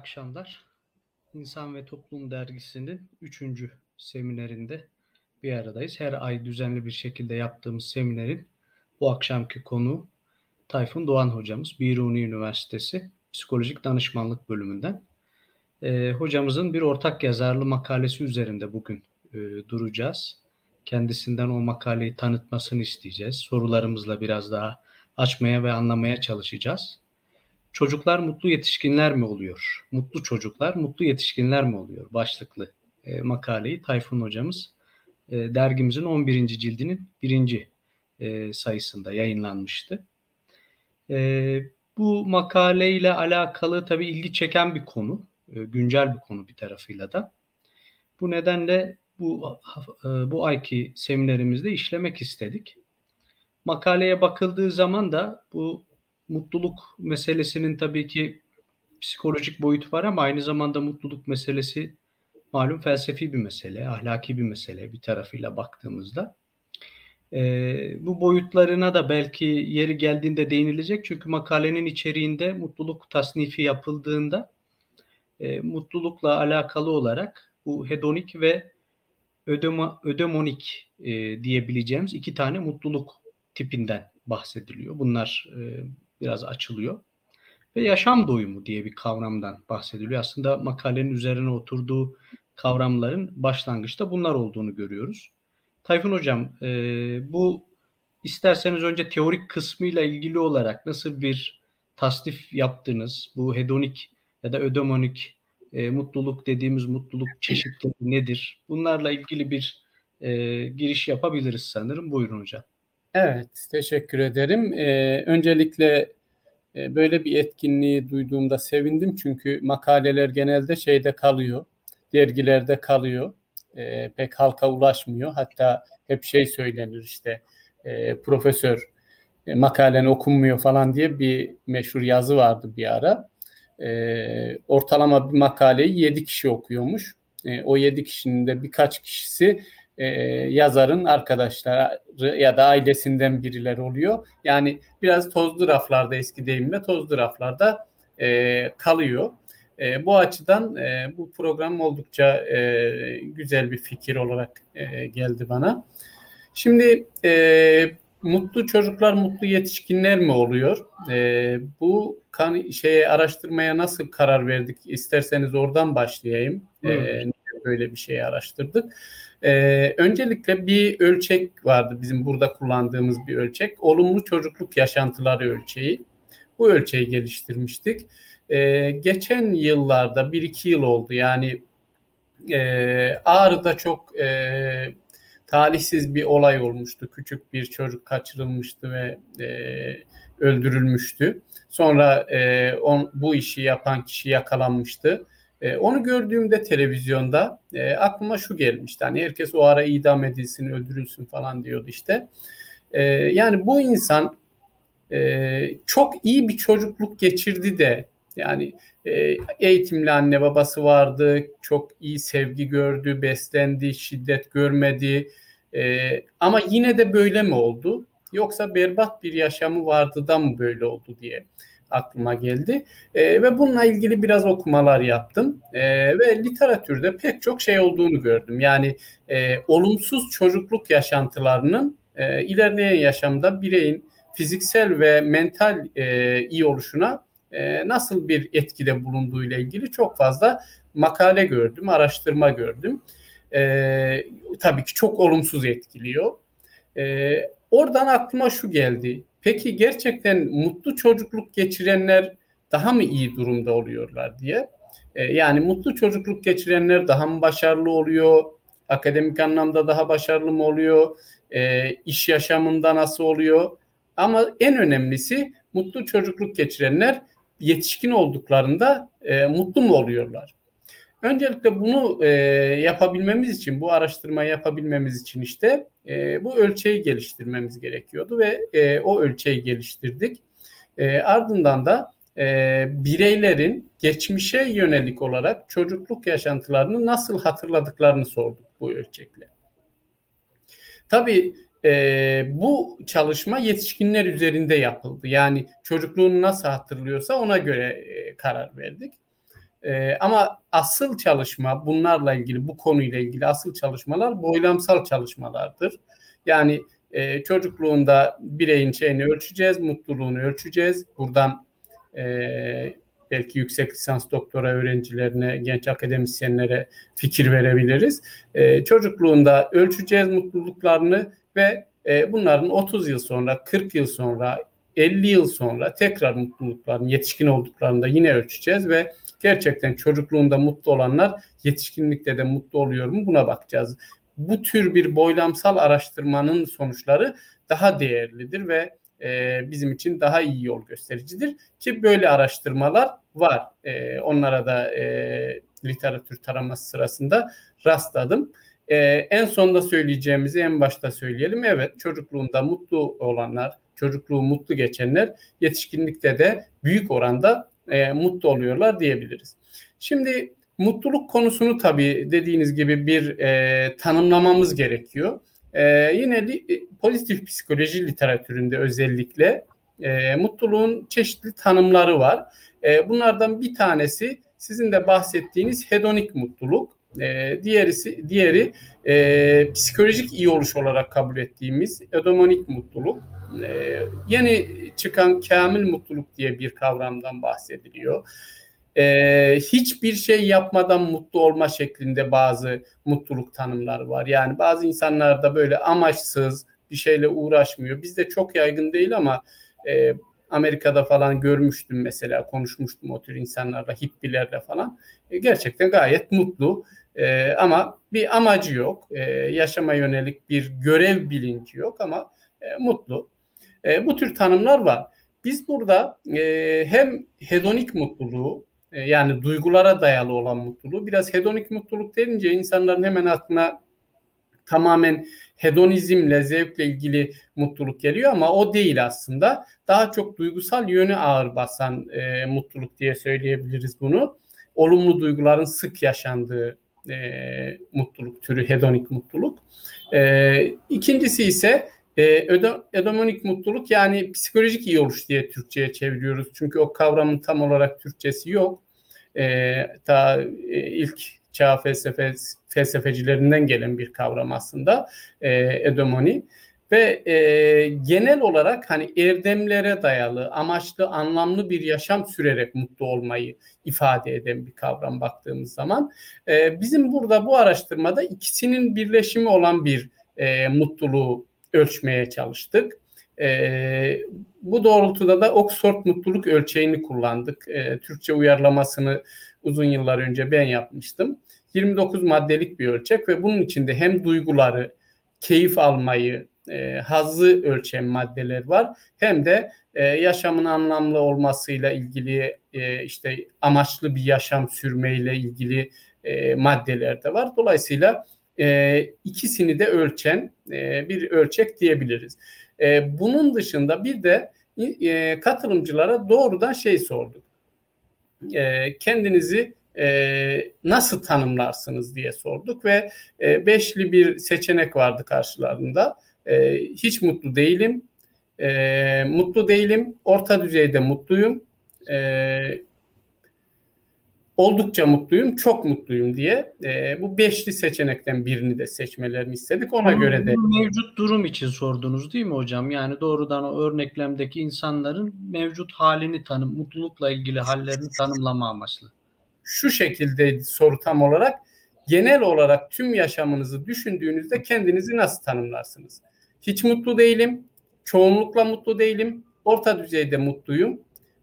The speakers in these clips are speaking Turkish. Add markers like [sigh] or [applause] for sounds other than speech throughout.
akşamlar. İnsan ve Toplum Dergisi'nin 3. seminerinde bir aradayız. Her ay düzenli bir şekilde yaptığımız seminerin bu akşamki konu Tayfun Doğan hocamız Biruni Üniversitesi Psikolojik Danışmanlık Bölümünden. Ee, hocamızın bir ortak yazarlı makalesi üzerinde bugün e, duracağız. Kendisinden o makaleyi tanıtmasını isteyeceğiz. Sorularımızla biraz daha açmaya ve anlamaya çalışacağız. Çocuklar mutlu yetişkinler mi oluyor? Mutlu çocuklar mutlu yetişkinler mi oluyor? Başlıklı e, makaleyi Tayfun hocamız e, dergimizin 11. cildinin birinci e, sayısında yayınlanmıştı. E, bu makaleyle alakalı tabii ilgi çeken bir konu, e, güncel bir konu bir tarafıyla da. Bu nedenle bu e, bu ayki seminerimizde işlemek istedik. Makaleye bakıldığı zaman da bu mutluluk meselesinin tabii ki psikolojik boyutu var ama aynı zamanda mutluluk meselesi malum felsefi bir mesele, ahlaki bir mesele bir tarafıyla baktığımızda. Ee, bu boyutlarına da belki yeri geldiğinde değinilecek çünkü makalenin içeriğinde mutluluk tasnifi yapıldığında e, mutlulukla alakalı olarak bu hedonik ve ödema, ödemonik e, diyebileceğimiz iki tane mutluluk tipinden bahsediliyor. Bunlar e, biraz açılıyor. Ve yaşam doyumu diye bir kavramdan bahsediliyor. Aslında makalenin üzerine oturduğu kavramların başlangıçta bunlar olduğunu görüyoruz. Tayfun Hocam, e, bu isterseniz önce teorik kısmıyla ilgili olarak nasıl bir tasnif yaptınız? Bu hedonik ya da ödemonik e, mutluluk dediğimiz mutluluk çeşitleri nedir? Bunlarla ilgili bir e, giriş yapabiliriz sanırım. Buyurun hocam. Evet, teşekkür ederim. Ee, öncelikle e, böyle bir etkinliği duyduğumda sevindim çünkü makaleler genelde şeyde kalıyor, dergilerde kalıyor, e, pek halka ulaşmıyor. Hatta hep şey söylenir işte, e, profesör e, makalen okunmuyor falan diye bir meşhur yazı vardı bir ara. E, ortalama bir makaleyi 7 kişi okuyormuş. E, o 7 kişinin de birkaç kişisi e, yazarın arkadaşları ya da ailesinden birileri oluyor. Yani biraz tozlu raflarda eski deyimle tozlu raflarda e, kalıyor. E, bu açıdan e, bu program oldukça e, güzel bir fikir olarak e, geldi bana. Şimdi e, mutlu çocuklar mutlu yetişkinler mi oluyor? E, bu kan şeye araştırmaya nasıl karar verdik? İsterseniz oradan başlayayım. E, böyle bir şeyi araştırdık. Ee, öncelikle bir ölçek vardı bizim burada kullandığımız bir ölçek. Olumlu çocukluk yaşantıları ölçeği. Bu ölçeği geliştirmiştik. Ee, geçen yıllarda, bir iki yıl oldu yani e, Ağrı'da çok e, talihsiz bir olay olmuştu. Küçük bir çocuk kaçırılmıştı ve e, öldürülmüştü. Sonra e, on, bu işi yapan kişi yakalanmıştı. E, onu gördüğümde televizyonda e, aklıma şu gelmişti. Hani herkes o ara idam edilsin, öldürülsün falan diyordu işte. E, yani bu insan e, çok iyi bir çocukluk geçirdi de yani e, eğitimli anne babası vardı, çok iyi sevgi gördü, beslendi, şiddet görmedi. E, ama yine de böyle mi oldu? Yoksa berbat bir yaşamı vardı da mı böyle oldu diye aklıma geldi. E, ve bununla ilgili biraz okumalar yaptım. E, ve literatürde pek çok şey olduğunu gördüm. Yani e, olumsuz çocukluk yaşantılarının e, ilerleyen yaşamda bireyin fiziksel ve mental e, iyi oluşuna e, nasıl bir etkide bulunduğu ile ilgili çok fazla makale gördüm, araştırma gördüm. E, tabii ki çok olumsuz etkiliyor. E, oradan aklıma şu geldi. Peki gerçekten mutlu çocukluk geçirenler daha mı iyi durumda oluyorlar diye. E, yani mutlu çocukluk geçirenler daha mı başarılı oluyor? Akademik anlamda daha başarılı mı oluyor? E, iş yaşamında nasıl oluyor? Ama en önemlisi mutlu çocukluk geçirenler yetişkin olduklarında e, mutlu mu oluyorlar? Öncelikle bunu e, yapabilmemiz için, bu araştırmayı yapabilmemiz için işte e, bu ölçeği geliştirmemiz gerekiyordu ve e, o ölçeği geliştirdik. E, ardından da e, bireylerin geçmişe yönelik olarak çocukluk yaşantılarını nasıl hatırladıklarını sorduk bu ölçekle. Tabii e, bu çalışma yetişkinler üzerinde yapıldı. Yani çocukluğunu nasıl hatırlıyorsa ona göre e, karar verdik. E, ama asıl çalışma bunlarla ilgili, bu konuyla ilgili asıl çalışmalar boylamsal çalışmalardır. Yani e, çocukluğunda bireyin şeyini ölçeceğiz, mutluluğunu ölçeceğiz. Buradan e, belki yüksek lisans doktora öğrencilerine, genç akademisyenlere fikir verebiliriz. E, çocukluğunda ölçeceğiz mutluluklarını ve e, bunların 30 yıl sonra, 40 yıl sonra, 50 yıl sonra tekrar mutluluklarını yetişkin olduklarında yine ölçeceğiz ve gerçekten çocukluğunda mutlu olanlar yetişkinlikte de mutlu oluyor mu buna bakacağız. Bu tür bir boylamsal araştırmanın sonuçları daha değerlidir ve e, bizim için daha iyi yol göstericidir ki böyle araştırmalar var. E, onlara da e, literatür taraması sırasında rastladım. E, en sonda söyleyeceğimizi en başta söyleyelim. Evet çocukluğunda mutlu olanlar, çocukluğu mutlu geçenler yetişkinlikte de büyük oranda e, mutlu oluyorlar diyebiliriz. Şimdi mutluluk konusunu tabii dediğiniz gibi bir e, tanımlamamız gerekiyor. E, yine li, e, pozitif psikoloji literatüründe özellikle e, mutluluğun çeşitli tanımları var. E, bunlardan bir tanesi sizin de bahsettiğiniz hedonik mutluluk. E, diğerisi diğeri e, psikolojik iyi oluş olarak kabul ettiğimiz edomonik mutluluk. E, yeni çıkan kamil mutluluk diye bir kavramdan bahsediliyor. E, hiçbir şey yapmadan mutlu olma şeklinde bazı mutluluk tanımları var. Yani bazı insanlarda böyle amaçsız bir şeyle uğraşmıyor. Bizde çok yaygın değil ama e, Amerika'da falan görmüştüm mesela konuşmuştum o tür insanlarla, hippilerle falan. E, gerçekten gayet mutlu e, ama bir amacı yok. E, yaşama yönelik bir görev bilinci yok ama e, mutlu. E, bu tür tanımlar var. Biz burada e, hem hedonik mutluluğu e, yani duygulara dayalı olan mutluluğu biraz hedonik mutluluk denince insanların hemen aklına tamamen hedonizmle, zevkle ilgili mutluluk geliyor ama o değil aslında. Daha çok duygusal yönü ağır basan e, mutluluk diye söyleyebiliriz bunu. Olumlu duyguların sık yaşandığı e, mutluluk türü, hedonik mutluluk. E, ikincisi ise e, mutluluk yani psikolojik iyi oluş diye Türkçe'ye çeviriyoruz. Çünkü o kavramın tam olarak Türkçesi yok. E, ta e, ilk çağ felsefe felsefecilerinden gelen bir kavram aslında e, edemoni ve e, genel olarak hani erdemlere dayalı, amaçlı, anlamlı bir yaşam sürerek mutlu olmayı ifade eden bir kavram baktığımız zaman. E, bizim burada bu araştırmada ikisinin birleşimi olan bir e, mutluluğu ölçmeye çalıştık. E, bu doğrultuda da Oxford mutluluk ölçeğini kullandık. E, Türkçe uyarlamasını uzun yıllar önce ben yapmıştım. 29 maddelik bir ölçek ve bunun içinde hem duyguları, keyif almayı, e, hazzı ölçen maddeler var. Hem de e, yaşamın anlamlı olmasıyla ilgili e, işte amaçlı bir yaşam sürmeyle ilgili e, maddeler de var. Dolayısıyla e, ikisini de ölçen e, bir ölçek diyebiliriz. E, bunun dışında bir de e, katılımcılara doğrudan şey sorduk. Kendinizi nasıl tanımlarsınız diye sorduk ve beşli bir seçenek vardı karşılarında. Hiç mutlu değilim, mutlu değilim, orta düzeyde mutluyum, oldukça mutluyum, çok mutluyum diye e, bu beşli seçenekten birini de seçmelerini istedik. Ona Bunu göre de mevcut durum için sordunuz değil mi hocam? Yani doğrudan o örneklemdeki insanların mevcut halini tanım, mutlulukla ilgili hallerini tanımlama amaçlı. Şu şekilde soru tam olarak genel olarak tüm yaşamınızı düşündüğünüzde kendinizi nasıl tanımlarsınız? Hiç mutlu değilim, çoğunlukla mutlu değilim, orta düzeyde mutluyum,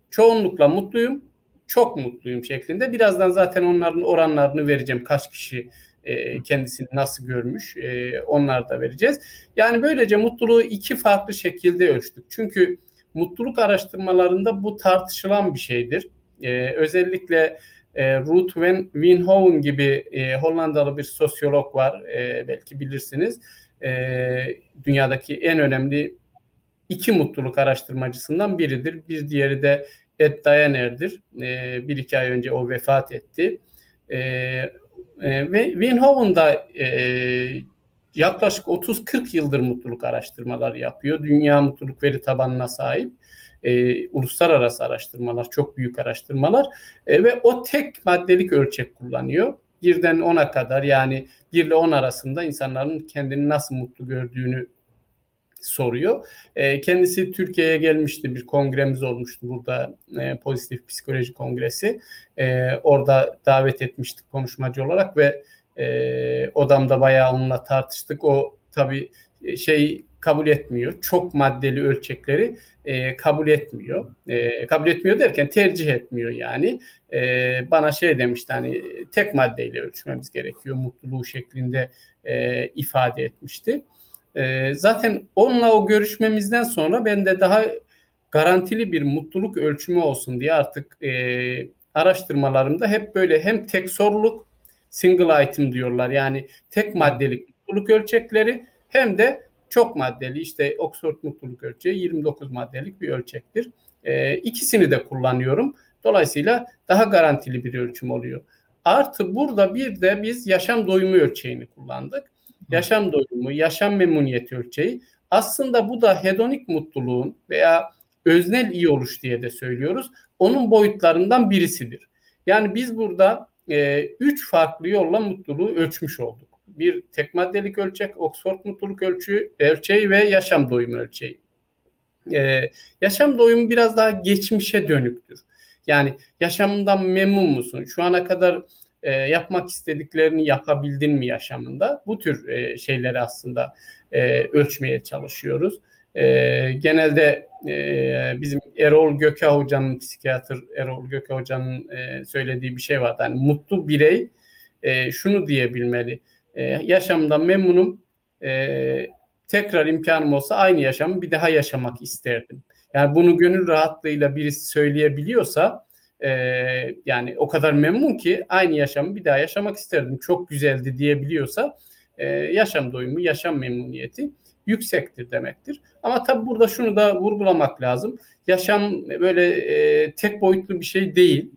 çoğunlukla mutluyum, çok mutluyum şeklinde. Birazdan zaten onların oranlarını vereceğim. Kaç kişi e, kendisini nasıl görmüş e, onlar da vereceğiz. Yani böylece mutluluğu iki farklı şekilde ölçtük. Çünkü mutluluk araştırmalarında bu tartışılan bir şeydir. E, özellikle e, Ruth Van Winhoven gibi e, Hollandalı bir sosyolog var. E, belki bilirsiniz. E, dünyadaki en önemli iki mutluluk araştırmacısından biridir. Bir diğeri de Ed Dayaner'dir. E, bir iki ay önce o vefat etti. E, e, ve Winhoven da e, yaklaşık 30-40 yıldır mutluluk araştırmaları yapıyor. Dünya mutluluk veri tabanına sahip. e, uluslararası araştırmalar, çok büyük araştırmalar e, ve o tek maddelik ölçek kullanıyor. Birden 10'a kadar yani 1 ile 10 arasında insanların kendini nasıl mutlu gördüğünü soruyor. E, kendisi Türkiye'ye gelmişti. Bir kongremiz olmuştu burada. E, pozitif Psikoloji Kongresi. E, orada davet etmiştik konuşmacı olarak ve e, odamda bayağı onunla tartıştık. O tabii şey kabul etmiyor. Çok maddeli ölçekleri e, kabul etmiyor. E, kabul etmiyor derken tercih etmiyor yani. E, bana şey demişti hani tek maddeyle ölçmemiz gerekiyor mutluluğu şeklinde e, ifade etmişti. E, zaten onunla o görüşmemizden sonra ben de daha garantili bir mutluluk ölçümü olsun diye artık e, araştırmalarımda hep böyle hem tek soruluk single item diyorlar yani tek maddelik mutluluk ölçekleri hem de çok maddeli işte Oxford mutluluk ölçeği 29 maddelik bir ölçektir. E, ikisini de kullanıyorum. Dolayısıyla daha garantili bir ölçüm oluyor. Artı burada bir de biz yaşam doyumu ölçeğini kullandık. Yaşam doyumu, yaşam memnuniyeti ölçeği. Aslında bu da hedonik mutluluğun veya öznel iyi oluş diye de söylüyoruz. Onun boyutlarından birisidir. Yani biz burada e, üç farklı yolla mutluluğu ölçmüş olduk. Bir tek maddelik ölçek, Oxford mutluluk ölçüğü, ölçeği ve yaşam doyumu ölçeği. E, yaşam doyumu biraz daha geçmişe dönüktür. Yani yaşamından memnun musun? Şu ana kadar e, yapmak istediklerini yapabildin mi yaşamında? Bu tür e, şeyleri aslında e, ölçmeye çalışıyoruz. E, genelde e, bizim Erol Göke Hoca'nın, psikiyatr Erol Göke Hoca'nın e, söylediği bir şey var. Yani mutlu birey e, şunu diyebilmeli. E, yaşamdan memnunum. E, tekrar imkanım olsa aynı yaşamı bir daha yaşamak isterdim. Yani bunu gönül rahatlığıyla birisi söyleyebiliyorsa e, yani o kadar memnun ki aynı yaşamı bir daha yaşamak isterdim. Çok güzeldi diyebiliyorsa e, yaşam doyumu, yaşam memnuniyeti yüksektir demektir. Ama tabii burada şunu da vurgulamak lazım. Yaşam böyle e, tek boyutlu bir şey değil.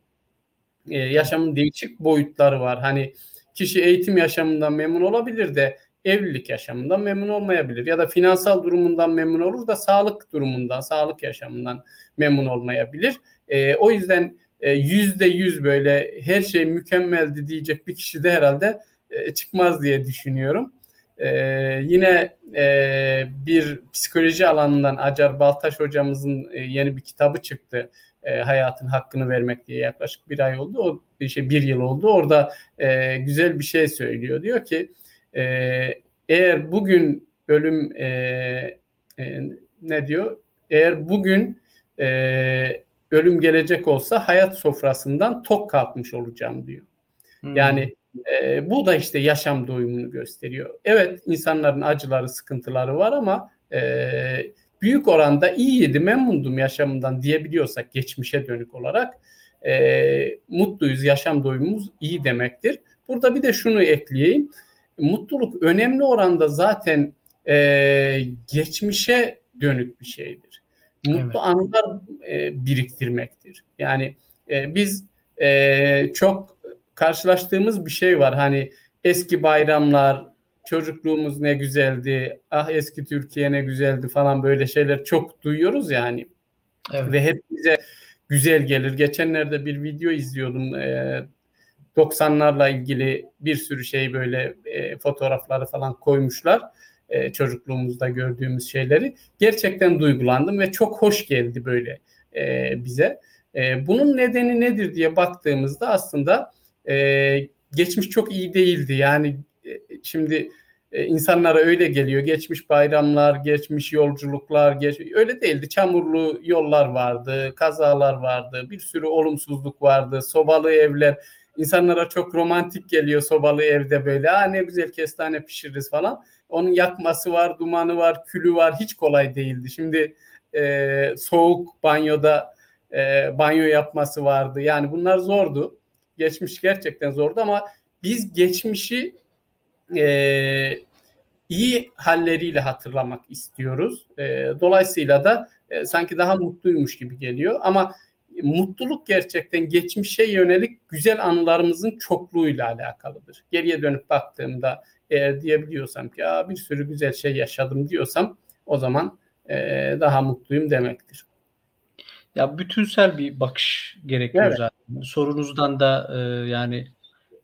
E, yaşamın değişik boyutları var. Hani kişi eğitim yaşamından memnun olabilir de evlilik yaşamından memnun olmayabilir ya da finansal durumundan memnun olur da sağlık durumundan, sağlık yaşamından memnun olmayabilir. E, o yüzden yüzde yüz böyle her şey mükemmeldi diyecek bir kişi de herhalde e, çıkmaz diye düşünüyorum. E, yine e, bir psikoloji alanından Acar Baltaş hocamızın e, yeni bir kitabı çıktı. E, hayatın hakkını vermek diye yaklaşık bir ay oldu. O bir şey bir yıl oldu. Orada e, güzel bir şey söylüyor. Diyor ki e, eğer bugün ölüm e, e, ne diyor? Eğer bugün e, ölüm gelecek olsa hayat sofrasından tok kalkmış olacağım diyor. Hmm. Yani e, bu da işte yaşam doyumunu gösteriyor. Evet insanların acıları, sıkıntıları var ama e, büyük oranda iyiydi, memnundum yaşamından diyebiliyorsak geçmişe dönük olarak e, mutluyuz, yaşam doyumumuz iyi demektir. Burada bir de şunu ekleyeyim. Mutluluk önemli oranda zaten e, geçmişe dönük bir şeydir. Mutlu evet. anılar e, biriktirmektir. Yani e, biz e, çok karşılaştığımız bir şey var. Hani eski bayramlar, çocukluğumuz ne güzeldi, ah eski Türkiye ne güzeldi falan böyle şeyler çok duyuyoruz yani. Evet. Ve hep bize güzel gelir. Geçenlerde bir video izliyordum. E, 90'larla ilgili bir sürü şey böyle e, fotoğrafları falan koymuşlar. E, çocukluğumuzda gördüğümüz şeyleri. Gerçekten duygulandım ve çok hoş geldi böyle e, bize. E, bunun nedeni nedir diye baktığımızda aslında e, geçmiş çok iyi değildi. Yani e, şimdi e, insanlara öyle geliyor. Geçmiş bayramlar, geçmiş yolculuklar, geç, öyle değildi. Çamurlu yollar vardı, kazalar vardı, bir sürü olumsuzluk vardı, sobalı evler. İnsanlara çok romantik geliyor sobalı evde böyle. Aa ne güzel kestane pişiririz falan. Onun yakması var, dumanı var, külü var. Hiç kolay değildi. Şimdi e, soğuk banyoda e, banyo yapması vardı. Yani bunlar zordu. Geçmiş gerçekten zordu ama biz geçmişi e, iyi halleriyle hatırlamak istiyoruz. E, dolayısıyla da e, sanki daha mutluymuş gibi geliyor ama mutluluk gerçekten geçmişe yönelik güzel anılarımızın çokluğuyla alakalıdır. Geriye dönüp baktığımda eğer diyebiliyorsam ki Aa, bir sürü güzel şey yaşadım diyorsam o zaman e, daha mutluyum demektir. Ya bütünsel bir bakış gerekiyor Evet. zaten. Sorunuzdan da e, yani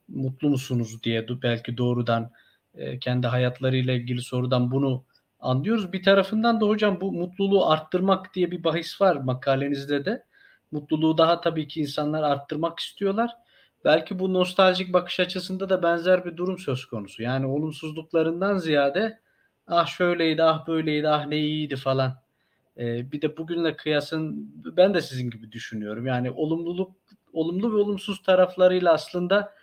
mutlu musunuz diye belki doğrudan e, kendi hayatlarıyla ilgili sorudan bunu anlıyoruz. Bir tarafından da hocam bu mutluluğu arttırmak diye bir bahis var makalenizde de. Mutluluğu daha tabii ki insanlar arttırmak istiyorlar. Belki bu nostaljik bakış açısında da benzer bir durum söz konusu. Yani olumsuzluklarından ziyade ah şöyleydi, ah böyleydi, ah ne iyiydi falan. Ee, bir de bugünle kıyasın ben de sizin gibi düşünüyorum. Yani olumluluk, olumlu ve olumsuz taraflarıyla aslında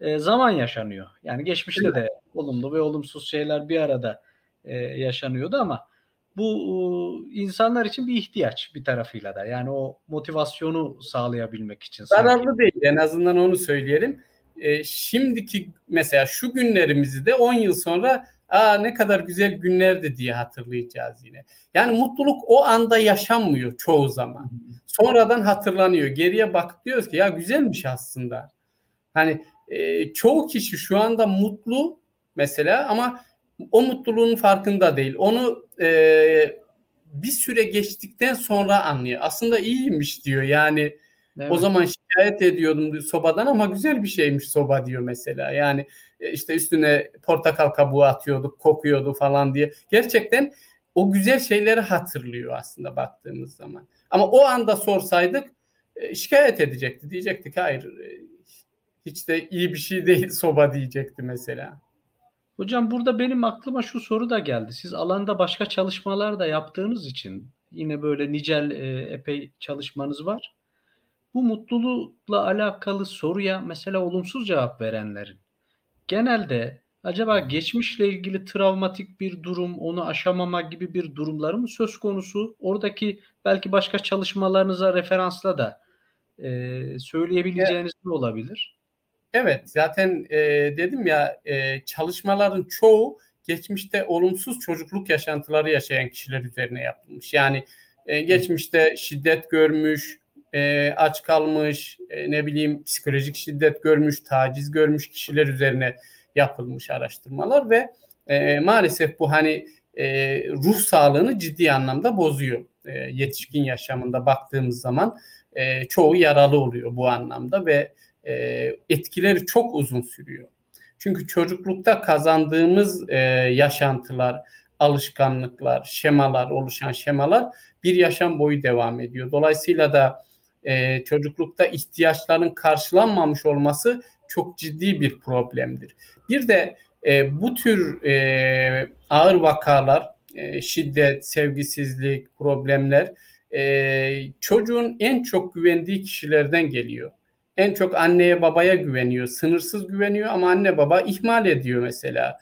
e, zaman yaşanıyor. Yani geçmişte de olumlu ve olumsuz şeyler bir arada e, yaşanıyordu ama bu e, insanlar için bir ihtiyaç bir tarafıyla da. Yani o motivasyonu sağlayabilmek için. Zararlı değil en azından onu söyleyelim. E, şimdiki mesela şu günlerimizi de 10 yıl sonra aa ne kadar güzel günlerdi diye hatırlayacağız yine. Yani mutluluk o anda yaşanmıyor çoğu zaman. Sonradan hatırlanıyor. Geriye bak diyoruz ki ya güzelmiş aslında. Hani e, çoğu kişi şu anda mutlu mesela ama o mutluluğun farkında değil. Onu e, bir süre geçtikten sonra anlıyor. Aslında iyiymiş diyor. Yani Evet. o zaman şikayet ediyordum diyor sobadan ama güzel bir şeymiş soba diyor mesela. Yani e, işte üstüne portakal kabuğu atıyorduk, kokuyordu falan diye. Gerçekten o güzel şeyleri hatırlıyor aslında baktığımız zaman. Ama o anda sorsaydık e, şikayet edecekti. Diyecektik hayır e, hiç de iyi bir şey değil soba diyecekti mesela. Hocam burada benim aklıma şu soru da geldi. Siz alanda başka çalışmalar da yaptığınız için yine böyle nicel e, epey çalışmanız var. Bu mutlulukla alakalı soruya mesela olumsuz cevap verenlerin genelde acaba geçmişle ilgili travmatik bir durum, onu aşamama gibi bir durumları mı söz konusu? Oradaki belki başka çalışmalarınıza referansla da e, söyleyebileceğiniz ne olabilir? Evet zaten e, dedim ya e, çalışmaların çoğu geçmişte olumsuz çocukluk yaşantıları yaşayan kişiler üzerine yapılmış. Yani e, geçmişte şiddet görmüş, e, aç kalmış, e, ne bileyim psikolojik şiddet görmüş, taciz görmüş kişiler üzerine yapılmış araştırmalar ve e, maalesef bu hani e, ruh sağlığını ciddi anlamda bozuyor. E, yetişkin yaşamında baktığımız zaman e, çoğu yaralı oluyor bu anlamda ve e, etkileri çok uzun sürüyor. Çünkü çocuklukta kazandığımız e, yaşantılar, alışkanlıklar, şemalar, oluşan şemalar bir yaşam boyu devam ediyor. Dolayısıyla da e, çocuklukta ihtiyaçların karşılanmamış olması çok ciddi bir problemdir. Bir de e, bu tür e, ağır vakalar, e, şiddet, sevgisizlik, problemler e, çocuğun en çok güvendiği kişilerden geliyor en çok anneye babaya güveniyor. Sınırsız güveniyor ama anne baba ihmal ediyor mesela.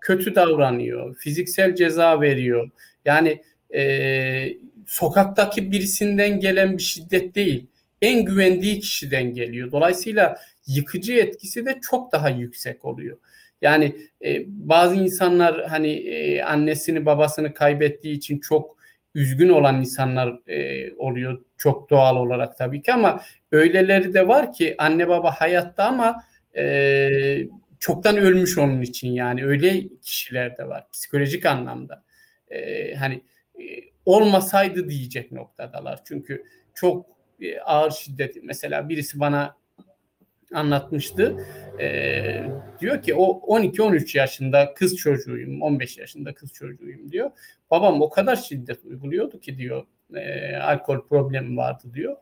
Kötü davranıyor. Fiziksel ceza veriyor. Yani e, sokaktaki birisinden gelen bir şiddet değil. En güvendiği kişiden geliyor. Dolayısıyla yıkıcı etkisi de çok daha yüksek oluyor. Yani e, bazı insanlar hani e, annesini babasını kaybettiği için çok üzgün olan insanlar e, oluyor çok doğal olarak tabii ki ama öyleleri de var ki anne baba hayatta ama e, çoktan ölmüş onun için yani öyle kişiler de var psikolojik anlamda. E, hani e, olmasaydı diyecek noktadalar. Çünkü çok e, ağır şiddet. Mesela birisi bana anlatmıştı. E, diyor ki o 12-13 yaşında kız çocuğuyum, 15 yaşında kız çocuğuyum diyor. Babam o kadar şiddet uyguluyordu ki diyor e, alkol problemi vardı diyor.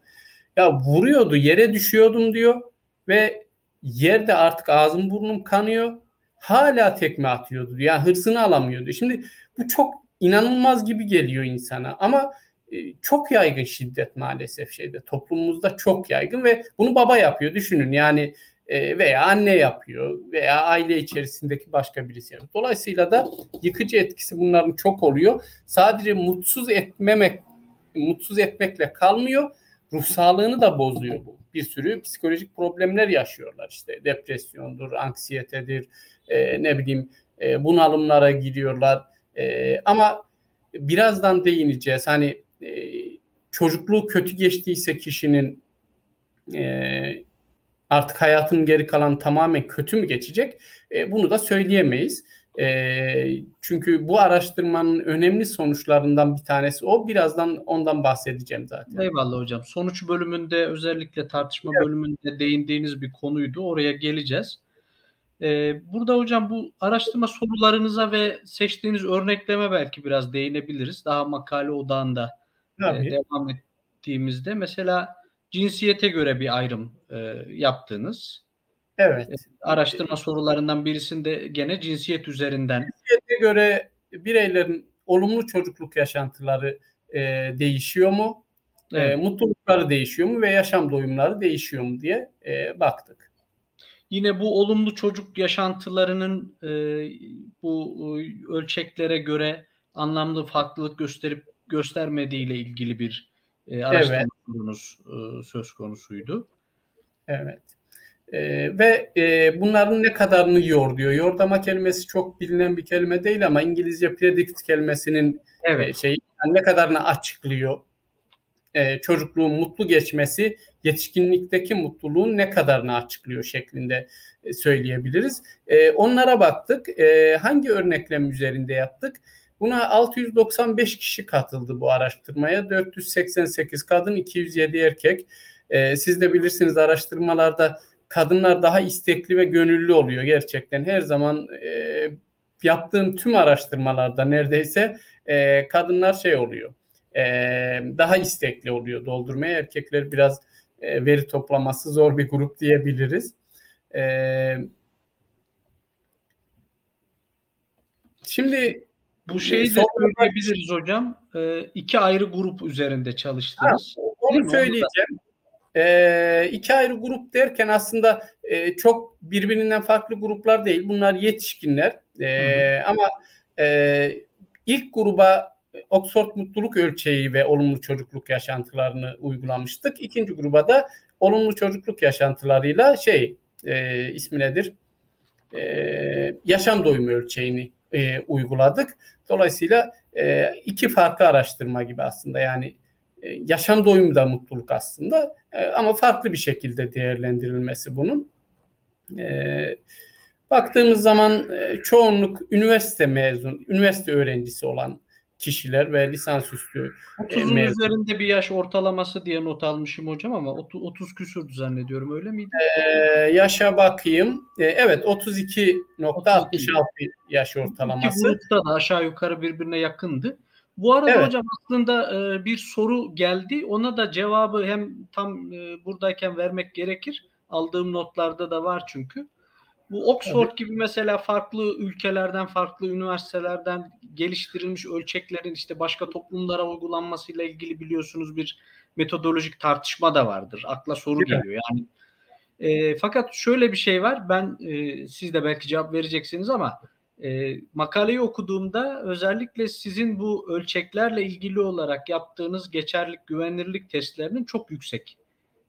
Ya vuruyordu, yere düşüyordum diyor ve yerde artık ağzım burnum kanıyor. Hala tekme atıyordu. Ya yani hırsını alamıyordu. Şimdi bu çok inanılmaz gibi geliyor insana ama çok yaygın şiddet maalesef şeyde toplumumuzda çok yaygın ve bunu baba yapıyor düşünün yani veya anne yapıyor veya aile içerisindeki başka birisi yapıyor. Dolayısıyla da yıkıcı etkisi bunların çok oluyor. Sadece mutsuz etmemek mutsuz etmekle kalmıyor. Ruh sağlığını da bozuyor bu. Bir sürü psikolojik problemler yaşıyorlar işte depresyondur, anksiyetedir, e, ne bileyim e, bunalımlara giriyorlar. E, ama birazdan değineceğiz. Hani e, çocukluğu kötü geçtiyse kişinin e, artık hayatın geri kalan tamamen kötü mü geçecek? E, bunu da söyleyemeyiz. E, çünkü bu araştırmanın önemli sonuçlarından bir tanesi o. Birazdan ondan bahsedeceğim zaten. Eyvallah hocam. Sonuç bölümünde özellikle tartışma evet. bölümünde değindiğiniz bir konuydu. Oraya geleceğiz. Ee, burada hocam bu araştırma sorularınıza ve seçtiğiniz örnekleme belki biraz değinebiliriz. Daha makale odağında e, devam ettiğimizde. Mesela cinsiyete göre bir ayrım e, yaptınız. Evet. E, araştırma sorularından birisinde gene cinsiyet üzerinden. Cinsiyete göre bireylerin olumlu çocukluk yaşantıları e, değişiyor mu? E, evet. E, mutlulukları değişiyor mu ve yaşam doyumları değişiyor mu diye e, baktık. Yine bu olumlu çocuk yaşantılarının e, bu e, ölçeklere göre anlamlı farklılık gösterip göstermediği ile ilgili bir e, araştırma evet. e, söz konusuydu. Evet. E, ve e, bunların ne kadarını yor diyor. Yordama kelimesi çok bilinen bir kelime değil ama İngilizce predict kelimesinin evet. e, şey yani ne kadarını açıklıyor. E, çocukluğun mutlu geçmesi yetişkinlikteki mutluluğun ne kadarını açıklıyor şeklinde e, söyleyebiliriz. E, onlara baktık. E, hangi örneklem üzerinde yaptık? Buna 695 kişi katıldı bu araştırmaya. 488 kadın, 207 erkek. E, siz de bilirsiniz araştırmalarda kadınlar daha istekli ve gönüllü oluyor gerçekten. Her zaman e, yaptığım tüm araştırmalarda neredeyse e, kadınlar şey oluyor. E, daha istekli oluyor doldurmaya. Erkekler biraz e, veri toplaması zor bir grup diyebiliriz. E, şimdi bu şeyi de söyleyebiliriz hocam. E, iki ayrı grup üzerinde çalıştınız. Ha, onu söyleyeceğim. E, iki ayrı grup derken aslında e, çok birbirinden farklı gruplar değil. Bunlar yetişkinler. E, Ama e, ilk gruba Oxford Mutluluk Ölçeği ve olumlu çocukluk yaşantılarını uygulamıştık. İkinci gruba da olumlu çocukluk yaşantılarıyla şey e, ismi nedir? E, yaşam doyumu ölçeğini e, uyguladık. Dolayısıyla e, iki farklı araştırma gibi aslında yani e, yaşam doyumu da mutluluk aslında e, ama farklı bir şekilde değerlendirilmesi bunun. E, baktığımız zaman çoğunluk üniversite mezun, üniversite öğrencisi olan kişiler ve lisansüstü 30'un mezun. üzerinde bir yaş ortalaması diye not almışım hocam ama 30, 30 küsürdü zannediyorum öyle miydi? Ee, yaşa bakayım. Ee, evet 32.66 yaş ortalaması. İki grupta da aşağı yukarı birbirine yakındı. Bu arada evet. hocam aslında e, bir soru geldi. Ona da cevabı hem tam e, buradayken vermek gerekir. Aldığım notlarda da var çünkü. Bu Oxford evet. gibi mesela farklı ülkelerden, farklı üniversitelerden geliştirilmiş ölçeklerin işte başka toplumlara uygulanmasıyla ilgili biliyorsunuz bir metodolojik tartışma da vardır. Akla soru Değil geliyor. Yani e, fakat şöyle bir şey var. Ben e, siz de belki cevap vereceksiniz ama e, makaleyi okuduğumda özellikle sizin bu ölçeklerle ilgili olarak yaptığınız geçerlik güvenilirlik testlerinin çok yüksek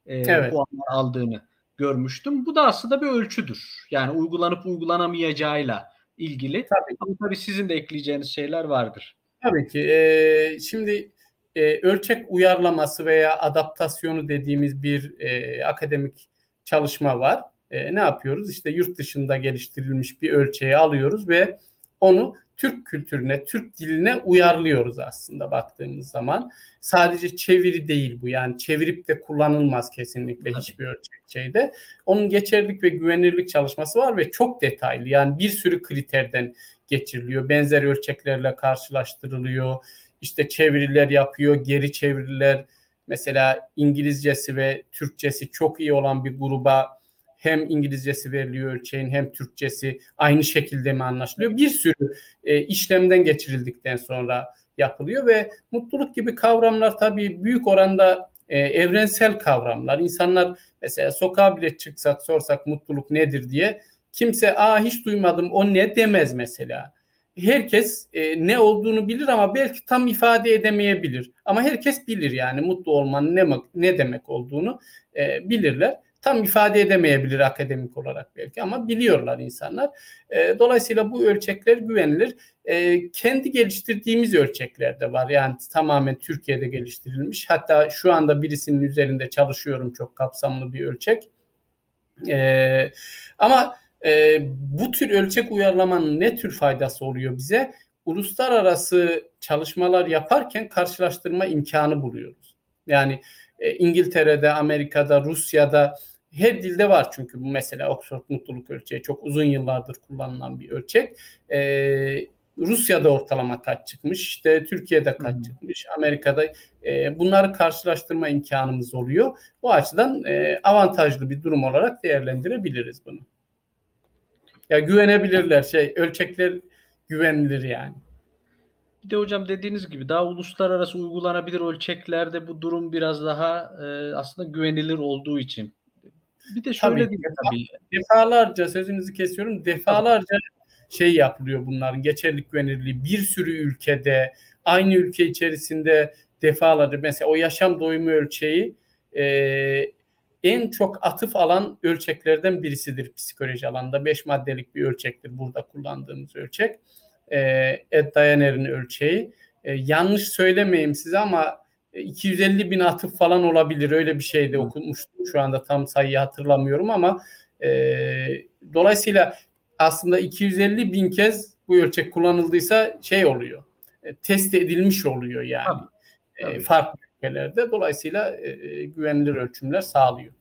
e, evet. puanlar aldığını görmüştüm. Bu da aslında bir ölçüdür. Yani uygulanıp uygulanamayacağıyla ilgili. Tabii. Ama tabii sizin de ekleyeceğiniz şeyler vardır. Tabii ki. Ee, şimdi e, ölçek uyarlaması veya adaptasyonu dediğimiz bir e, akademik çalışma var e, ne yapıyoruz? İşte yurt dışında geliştirilmiş bir ölçeği alıyoruz ve onu Türk kültürüne, Türk diline uyarlıyoruz aslında baktığımız zaman. Sadece çeviri değil bu yani çevirip de kullanılmaz kesinlikle Tabii. hiçbir ölçek şeyde. Onun geçerlilik ve güvenilirlik çalışması var ve çok detaylı yani bir sürü kriterden geçiriliyor. Benzer ölçeklerle karşılaştırılıyor. İşte çeviriler yapıyor, geri çeviriler. Mesela İngilizcesi ve Türkçesi çok iyi olan bir gruba hem İngilizcesi veriliyor ölçeğin hem Türkçesi aynı şekilde mi anlaşılıyor? Bir sürü e, işlemden geçirildikten sonra yapılıyor ve mutluluk gibi kavramlar tabii büyük oranda e, evrensel kavramlar. İnsanlar mesela sokağa bile çıksak sorsak mutluluk nedir diye kimse aa hiç duymadım o ne demez mesela. Herkes e, ne olduğunu bilir ama belki tam ifade edemeyebilir. Ama herkes bilir yani mutlu olmanın ne, ne demek olduğunu e, bilirler tam ifade edemeyebilir akademik olarak belki ama biliyorlar insanlar. E, dolayısıyla bu ölçekler güvenilir. E, kendi geliştirdiğimiz ölçekler de var. Yani tamamen Türkiye'de geliştirilmiş. Hatta şu anda birisinin üzerinde çalışıyorum çok kapsamlı bir ölçek. E, ama e, bu tür ölçek uyarlamanın ne tür faydası oluyor bize? Uluslararası çalışmalar yaparken karşılaştırma imkanı buluyoruz. Yani e, İngiltere'de, Amerika'da, Rusya'da her dilde var çünkü bu mesela Oxford mutluluk ölçeği çok uzun yıllardır kullanılan bir ölçek. E, Rusya'da ortalama kaç çıkmış, işte Türkiye'de kaç hmm. çıkmış, Amerika'da e, bunları karşılaştırma imkanımız oluyor. Bu açıdan e, avantajlı bir durum olarak değerlendirebiliriz bunu. Ya güvenebilirler şey ölçekler güvenilir yani. Bir de hocam dediğiniz gibi daha uluslararası uygulanabilir ölçeklerde bu durum biraz daha e, aslında güvenilir olduğu için. Bir de şöyle tabii, değil tabii. Defalarca sözünüzü kesiyorum. Defalarca tabii. şey yapılıyor bunların geçerlilik güvenilirliği. Bir sürü ülkede aynı ülke içerisinde defalarca mesela o yaşam doyumu ölçeği e, en çok atıf alan ölçeklerden birisidir psikoloji alanında. Beş maddelik bir ölçektir burada kullandığımız ölçek. E, Ed Dayaner'in ölçeği. E, yanlış söylemeyeyim size ama 250 bin atıf falan olabilir. Öyle bir şeyde okumuştum. Şu anda tam sayıyı hatırlamıyorum ama e, dolayısıyla aslında 250 bin kez bu ölçek kullanıldıysa şey oluyor. E, test edilmiş oluyor yani. Tabii, tabii. E, farklı ülkelerde. Dolayısıyla e, e, güvenilir ölçümler sağlıyor.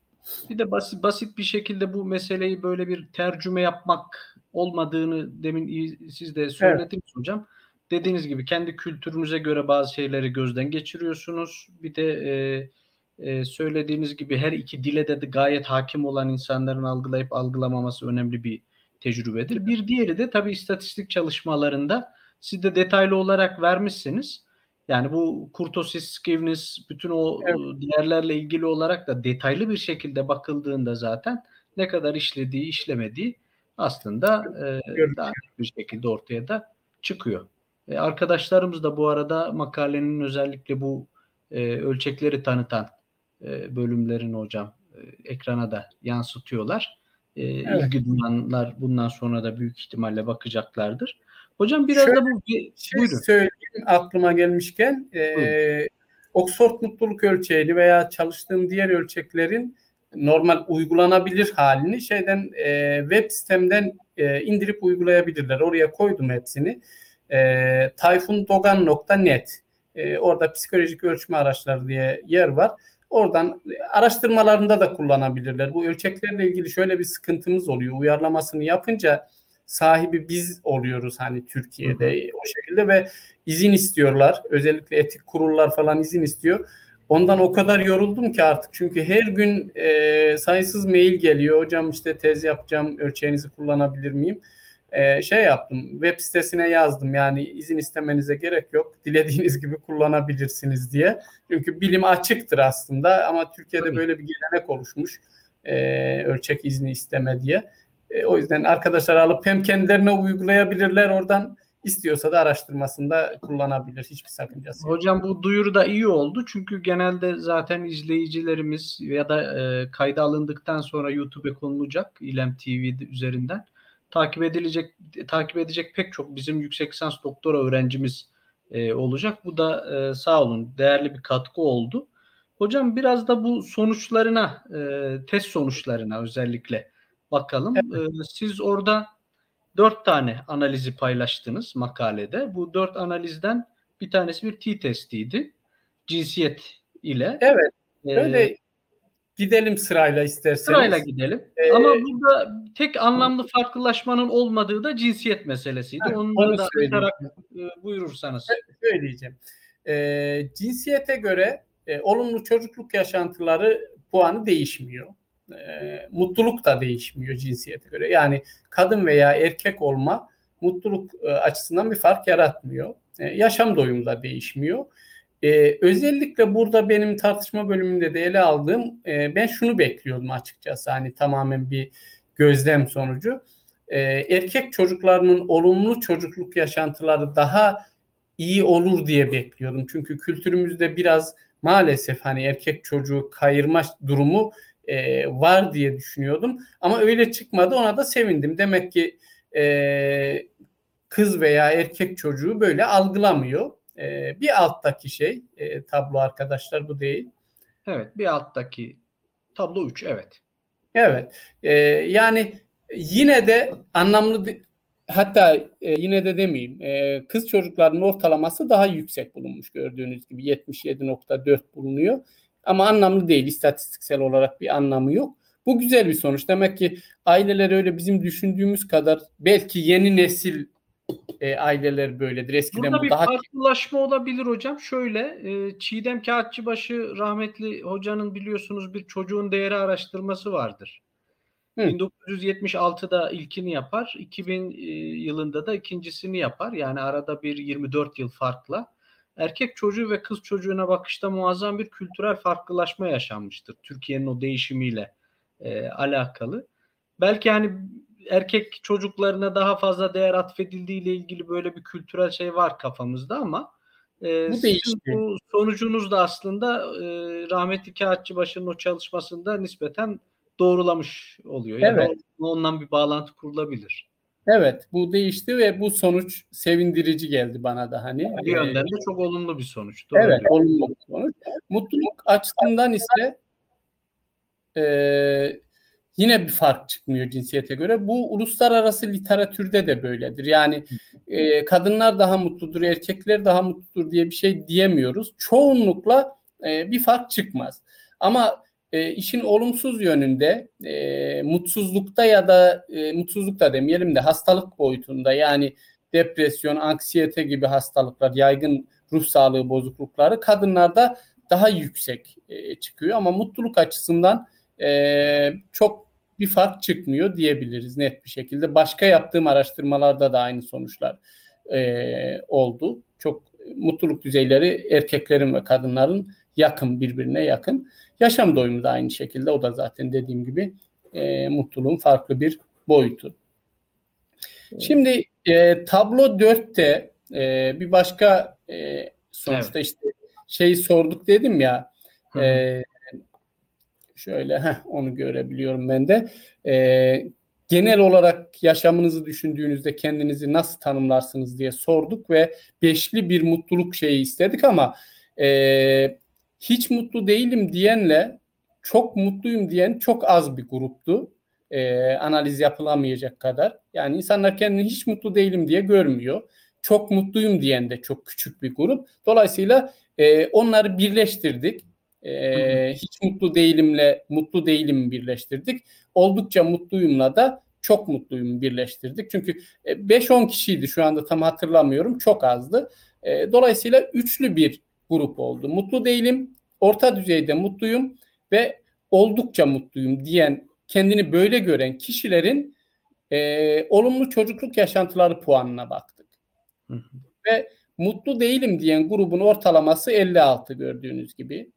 Bir de basit, basit bir şekilde bu meseleyi böyle bir tercüme yapmak olmadığını demin siz de söylediniz evet. hocam. Dediğiniz gibi kendi kültürünüze göre bazı şeyleri gözden geçiriyorsunuz. Bir de e, e, söylediğiniz gibi her iki dile de, gayet hakim olan insanların algılayıp algılamaması önemli bir tecrübedir. Bir diğeri de tabii istatistik çalışmalarında siz de detaylı olarak vermişsiniz. Yani bu kurtosis, skivnis, bütün o evet. değerlerle ilgili olarak da detaylı bir şekilde bakıldığında zaten ne kadar işlediği, işlemediği aslında e, daha bir şekilde ortaya da çıkıyor. E, arkadaşlarımız da bu arada makalenin özellikle bu e, ölçekleri tanıtan e, bölümlerini hocam e, ekrana da yansıtıyorlar. E, evet. İlgi duyanlar bundan sonra da büyük ihtimalle bakacaklardır. Hocam biraz Şöyle da bu bir şey buyurun. söyleyeyim aklıma gelmişken e, Oxford mutluluk ölçeğini veya çalıştığım diğer ölçeklerin normal uygulanabilir halini şeyden e, web sitemden e, indirip uygulayabilirler. Oraya koydum hepsini. E, tayfundogan.net e, orada psikolojik ölçme araçları diye yer var. Oradan araştırmalarında da kullanabilirler. Bu ölçeklerle ilgili şöyle bir sıkıntımız oluyor. Uyarlamasını yapınca sahibi biz oluyoruz hani Türkiye'de hı hı. o şekilde ve izin istiyorlar. Özellikle etik kurullar falan izin istiyor. Ondan o kadar yoruldum ki artık çünkü her gün e, sayısız mail geliyor. Hocam işte tez yapacağım, ölçeğinizi kullanabilir miyim? E, şey yaptım, web sitesine yazdım yani izin istemenize gerek yok. Dilediğiniz gibi kullanabilirsiniz diye. Çünkü bilim açıktır aslında ama Türkiye'de Tabii. böyle bir gelenek oluşmuş. E, ölçek izni isteme diye. E, o yüzden arkadaşlar alıp hem kendilerine uygulayabilirler oradan istiyorsa da araştırmasında kullanabilir. Hiçbir sakıncası yok. Hocam bu duyuru da iyi oldu. Çünkü genelde zaten izleyicilerimiz ya da e, kayda alındıktan sonra YouTube'a konulacak İlem TV üzerinden takip edilecek takip edecek pek çok bizim yüksek lisans doktora öğrencimiz e, olacak. Bu da e, sağ olun değerli bir katkı oldu. Hocam biraz da bu sonuçlarına, e, test sonuçlarına özellikle bakalım. Evet. E, siz orada dört tane analizi paylaştınız makalede. Bu dört analizden bir tanesi bir T-testiydi. Cinsiyet ile. Evet. Öyle ee, gidelim sırayla isterseniz. Sırayla gidelim. Ee, Ama burada tek anlamlı farklılaşmanın olmadığı da cinsiyet meselesiydi. Evet, onu, onu da açarak e, buyurursanız. Söyleyeceğim. E, cinsiyete göre e, olumlu çocukluk yaşantıları puanı değişmiyor e, mutluluk da değişmiyor cinsiyete göre. Yani kadın veya erkek olma mutluluk e, açısından bir fark yaratmıyor. E, yaşam doyumu da değişmiyor. E, özellikle burada benim tartışma bölümünde de ele aldığım e, ben şunu bekliyordum açıkçası hani tamamen bir gözlem sonucu. E, erkek çocuklarının olumlu çocukluk yaşantıları daha iyi olur diye bekliyordum. Çünkü kültürümüzde biraz maalesef hani erkek çocuğu kayırma durumu e, var diye düşünüyordum. Ama öyle çıkmadı ona da sevindim. Demek ki e, kız veya erkek çocuğu böyle algılamıyor. E, bir alttaki şey e, tablo arkadaşlar bu değil. Evet bir alttaki tablo 3 evet. Evet e, yani yine de anlamlı hatta e, yine de demeyeyim e, kız çocuklarının ortalaması daha yüksek bulunmuş gördüğünüz gibi 77.4 bulunuyor. Ama anlamlı değil istatistiksel olarak bir anlamı yok. Bu güzel bir sonuç. Demek ki aileler öyle bizim düşündüğümüz kadar belki yeni nesil e, aileler böyledir. Eskiden Burada bu bir daha farklılaşma olabilir hocam. Şöyle e, Çiğdem Kağıtçıbaşı rahmetli hocanın biliyorsunuz bir çocuğun değeri araştırması vardır. Hı. 1976'da ilkini yapar, 2000 e, yılında da ikincisini yapar. Yani arada bir 24 yıl farkla. Erkek çocuğu ve kız çocuğuna bakışta muazzam bir kültürel farklılaşma yaşanmıştır. Türkiye'nin o değişimiyle e, alakalı. Belki hani erkek çocuklarına daha fazla değer atfedildiği ile ilgili böyle bir kültürel şey var kafamızda ama e, Bu sizin bu sonucunuz da aslında e, rahmetli Kağıtçıbaşı'nın o çalışmasında nispeten doğrulamış oluyor. Evet. ondan bir bağlantı kurulabilir. evet bu değişti ve bu sonuç sevindirici geldi bana da hani. Bir yönden de çok olumlu bir sonuç. Doğru Evet, diyor. olumlu bir sonuç. Mutluluk açısından ise e, yine bir fark çıkmıyor cinsiyete göre. Bu uluslararası literatürde de böyledir. Yani e, kadınlar daha mutludur, erkekler daha mutludur diye bir şey diyemiyoruz. Çoğunlukla e, bir fark çıkmaz. Ama e, işin olumsuz yönünde e, mutsuzlukta ya da e, mutsuzlukta demeyelim de hastalık boyutunda yani depresyon, anksiyete gibi hastalıklar, yaygın ruh sağlığı bozuklukları kadınlarda daha yüksek e, çıkıyor ama mutluluk açısından e, çok bir fark çıkmıyor diyebiliriz net bir şekilde. Başka yaptığım araştırmalarda da aynı sonuçlar e, oldu. Çok mutluluk düzeyleri erkeklerin ve kadınların yakın birbirine yakın. Yaşam doyumu da aynı şekilde o da zaten dediğim gibi e, mutluluğun farklı bir boyutu. Şimdi e, tablo 4'te e, bir başka e, sonuçta işte şeyi sorduk dedim ya Hı hı. e, şöyle heh, onu görebiliyorum ben de. E, genel olarak yaşamınızı düşündüğünüzde kendinizi nasıl tanımlarsınız diye sorduk ve beşli bir mutluluk şeyi istedik ama e, hiç mutlu değilim diyenle çok mutluyum diyen çok az bir gruptu. E, analiz yapılamayacak kadar. Yani insanlar kendini hiç mutlu değilim diye görmüyor. Çok mutluyum diyen de çok küçük bir grup. Dolayısıyla e, onları birleştirdik. E, hiç mutlu değilimle mutlu değilim birleştirdik. Oldukça mutluyumla da çok mutluyum birleştirdik. Çünkü e, 5-10 kişiydi şu anda tam hatırlamıyorum. Çok azdı. E, dolayısıyla üçlü bir grup oldu. Mutlu değilim, orta düzeyde mutluyum ve oldukça mutluyum diyen, kendini böyle gören kişilerin e, olumlu çocukluk yaşantıları puanına baktık. Hı hı. Ve mutlu değilim diyen grubun ortalaması 56 gördüğünüz gibi.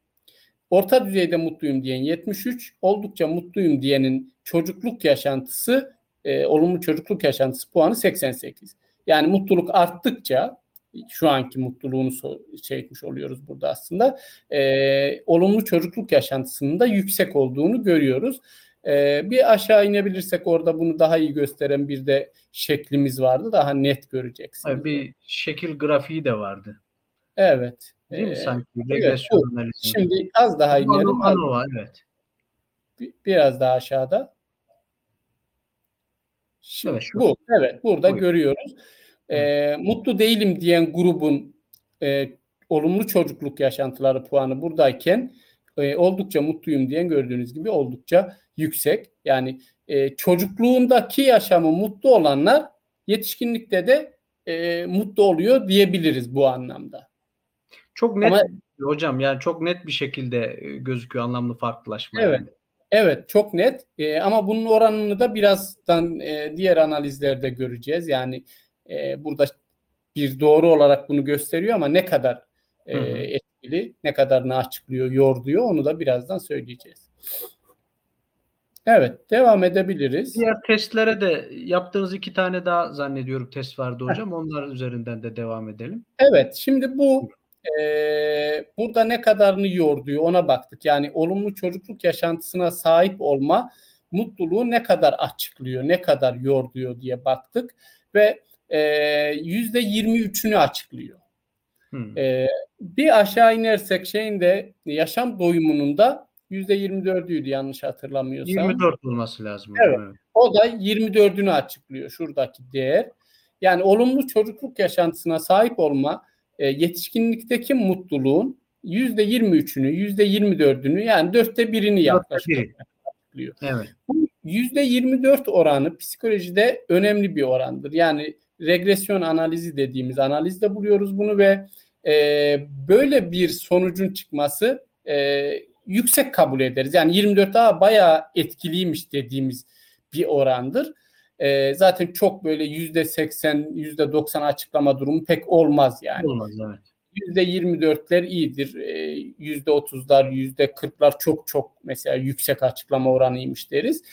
Orta düzeyde mutluyum diyen 73, oldukça mutluyum diyenin çocukluk yaşantısı, e, olumlu çocukluk yaşantısı puanı 88. Yani mutluluk arttıkça şu anki mutluluğunu so- etmiş oluyoruz burada aslında. E, olumlu çocukluk yaşantısının da yüksek olduğunu görüyoruz. E, bir aşağı inebilirsek orada bunu daha iyi gösteren bir de şeklimiz vardı. Daha net göreceksiniz. Bir şekil grafiği de vardı. Evet. Değil mi Ee, sanki? evet, Regresyon analizi. Şimdi az daha inelim. Anova, evet. Bir- Biraz daha aşağıda. Şimdi Evet, şu. bu. Evet, burada Buyur. görüyoruz. Ee, mutlu değilim diyen grubun e, olumlu çocukluk yaşantıları puanı buradayken e, oldukça mutluyum diyen gördüğünüz gibi oldukça yüksek. Yani e, çocukluğundaki yaşamı mutlu olanlar yetişkinlikte de e, mutlu oluyor diyebiliriz bu anlamda. Çok net Ama- hocam yani çok net bir şekilde e, gözüküyor anlamlı farklılaşma. Evet. yani. Evet çok net Ee, ama bunun oranını da birazdan e, diğer analizlerde göreceğiz. Yani e, burada bir doğru olarak bunu gösteriyor ama ne kadar e, etkili, ne kadarını açıklıyor, yorduyor onu da birazdan söyleyeceğiz. Evet devam edebiliriz. Diğer testlere de yaptığınız iki tane daha zannediyorum test vardı hocam. Onlar üzerinden de devam edelim. Evet, şimdi bu e, burada ne kadarını yorduyor ona baktık. Yani olumlu çocukluk yaşantısına sahip olma mutluluğu ne kadar açıklıyor, ne kadar yorduyor diye baktık ve yüzde 23'ünü açıklıyor. Hmm. E, bir aşağı inersek şeyin de yaşam doyumunun da %24'üydü yanlış hatırlamıyorsam. 24 olması lazım. Evet. O da 24'ünü açıklıyor şuradaki değer. Yani olumlu çocukluk yaşantısına sahip olma e, yetişkinlikteki mutluluğun %23'ünü, %24'ünü yani dörtte birini yaklaşık açıklıyor. Evet. Bu %24 oranı psikolojide önemli bir orandır. Yani regresyon analizi dediğimiz analizde buluyoruz bunu ve e, böyle bir sonucun çıkması e, yüksek kabul ederiz. Yani 24 daha bayağı etkiliymiş dediğimiz bir orandır. E, zaten çok böyle yüzde 80, yüzde 90 açıklama durumu pek olmaz yani. Olmaz evet. Yüzde 24'ler iyidir. Yüzde 30'lar, yüzde 40'lar çok çok mesela yüksek açıklama oranıymış deriz.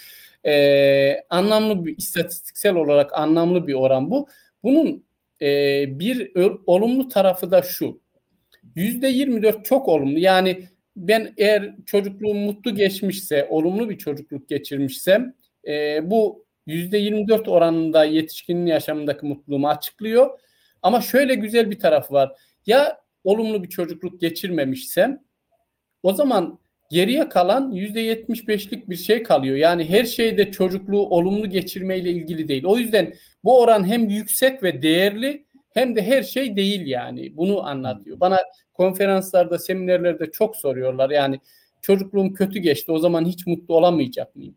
Ee, anlamlı bir istatistiksel olarak anlamlı bir oran bu. Bunun e, bir olumlu tarafı da şu. Yüzde 24 çok olumlu. Yani ben eğer çocukluğum mutlu geçmişse, olumlu bir çocukluk geçirmişsem e, bu %24 oranında yetişkinin yaşamındaki mutluluğumu açıklıyor. Ama şöyle güzel bir tarafı var. Ya olumlu bir çocukluk geçirmemişsem o zaman geriye kalan %75'lik bir şey kalıyor. Yani her şeyde çocukluğu olumlu geçirmeyle ilgili değil. O yüzden bu oran hem yüksek ve değerli hem de her şey değil yani. Bunu anlatıyor. Bana konferanslarda, seminerlerde çok soruyorlar. Yani çocukluğum kötü geçti o zaman hiç mutlu olamayacak mıyım?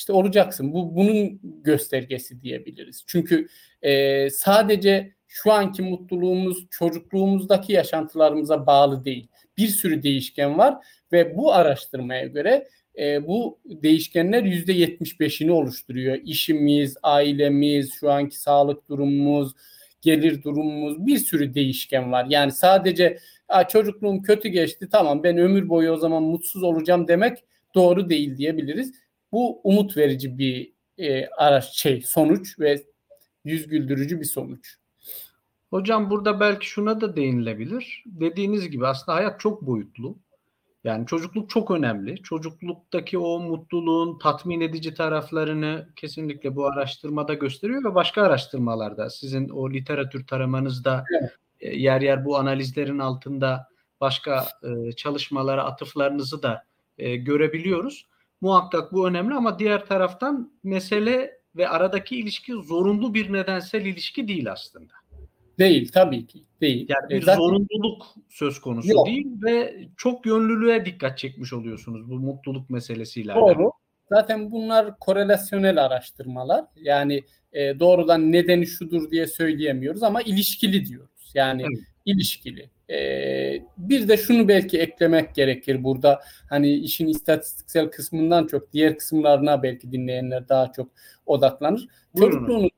İşte olacaksın. Bu bunun göstergesi diyebiliriz. Çünkü e, sadece şu anki mutluluğumuz çocukluğumuzdaki yaşantılarımıza bağlı değil. Bir sürü değişken var ve bu araştırmaya göre e, bu değişkenler yüzde 75'ini oluşturuyor. İşimiz, ailemiz, şu anki sağlık durumumuz, gelir durumumuz bir sürü değişken var. Yani sadece çocukluğum kötü geçti tamam ben ömür boyu o zaman mutsuz olacağım demek doğru değil diyebiliriz. Bu umut verici bir e, araç şey sonuç ve yüz güldürücü bir sonuç. Hocam burada belki şuna da değinilebilir. Dediğiniz gibi aslında hayat çok boyutlu. Yani çocukluk çok önemli. Çocukluktaki o mutluluğun tatmin edici taraflarını kesinlikle bu araştırmada gösteriyor ve başka araştırmalarda sizin o literatür taramanızda evet. E, yer yer bu analizlerin altında başka e, çalışmalara atıflarınızı da e, görebiliyoruz. Muhakkak bu önemli ama diğer taraftan mesele ve aradaki ilişki zorunlu bir nedensel ilişki değil aslında. Değil tabii ki değil. Yani bir Zaten... zorunluluk söz konusu Yok. değil ve çok yönlülüğe dikkat çekmiş oluyorsunuz bu mutluluk meselesiyle. Doğru. Zaten bunlar korelasyonel araştırmalar. Yani e, doğrudan nedeni şudur diye söyleyemiyoruz ama ilişkili diyoruz. Yani evet. ilişkili. E, bir de şunu belki eklemek gerekir burada. Hani işin istatistiksel kısmından çok diğer kısımlarına belki dinleyenler daha çok odaklanır. Çocukluğunuz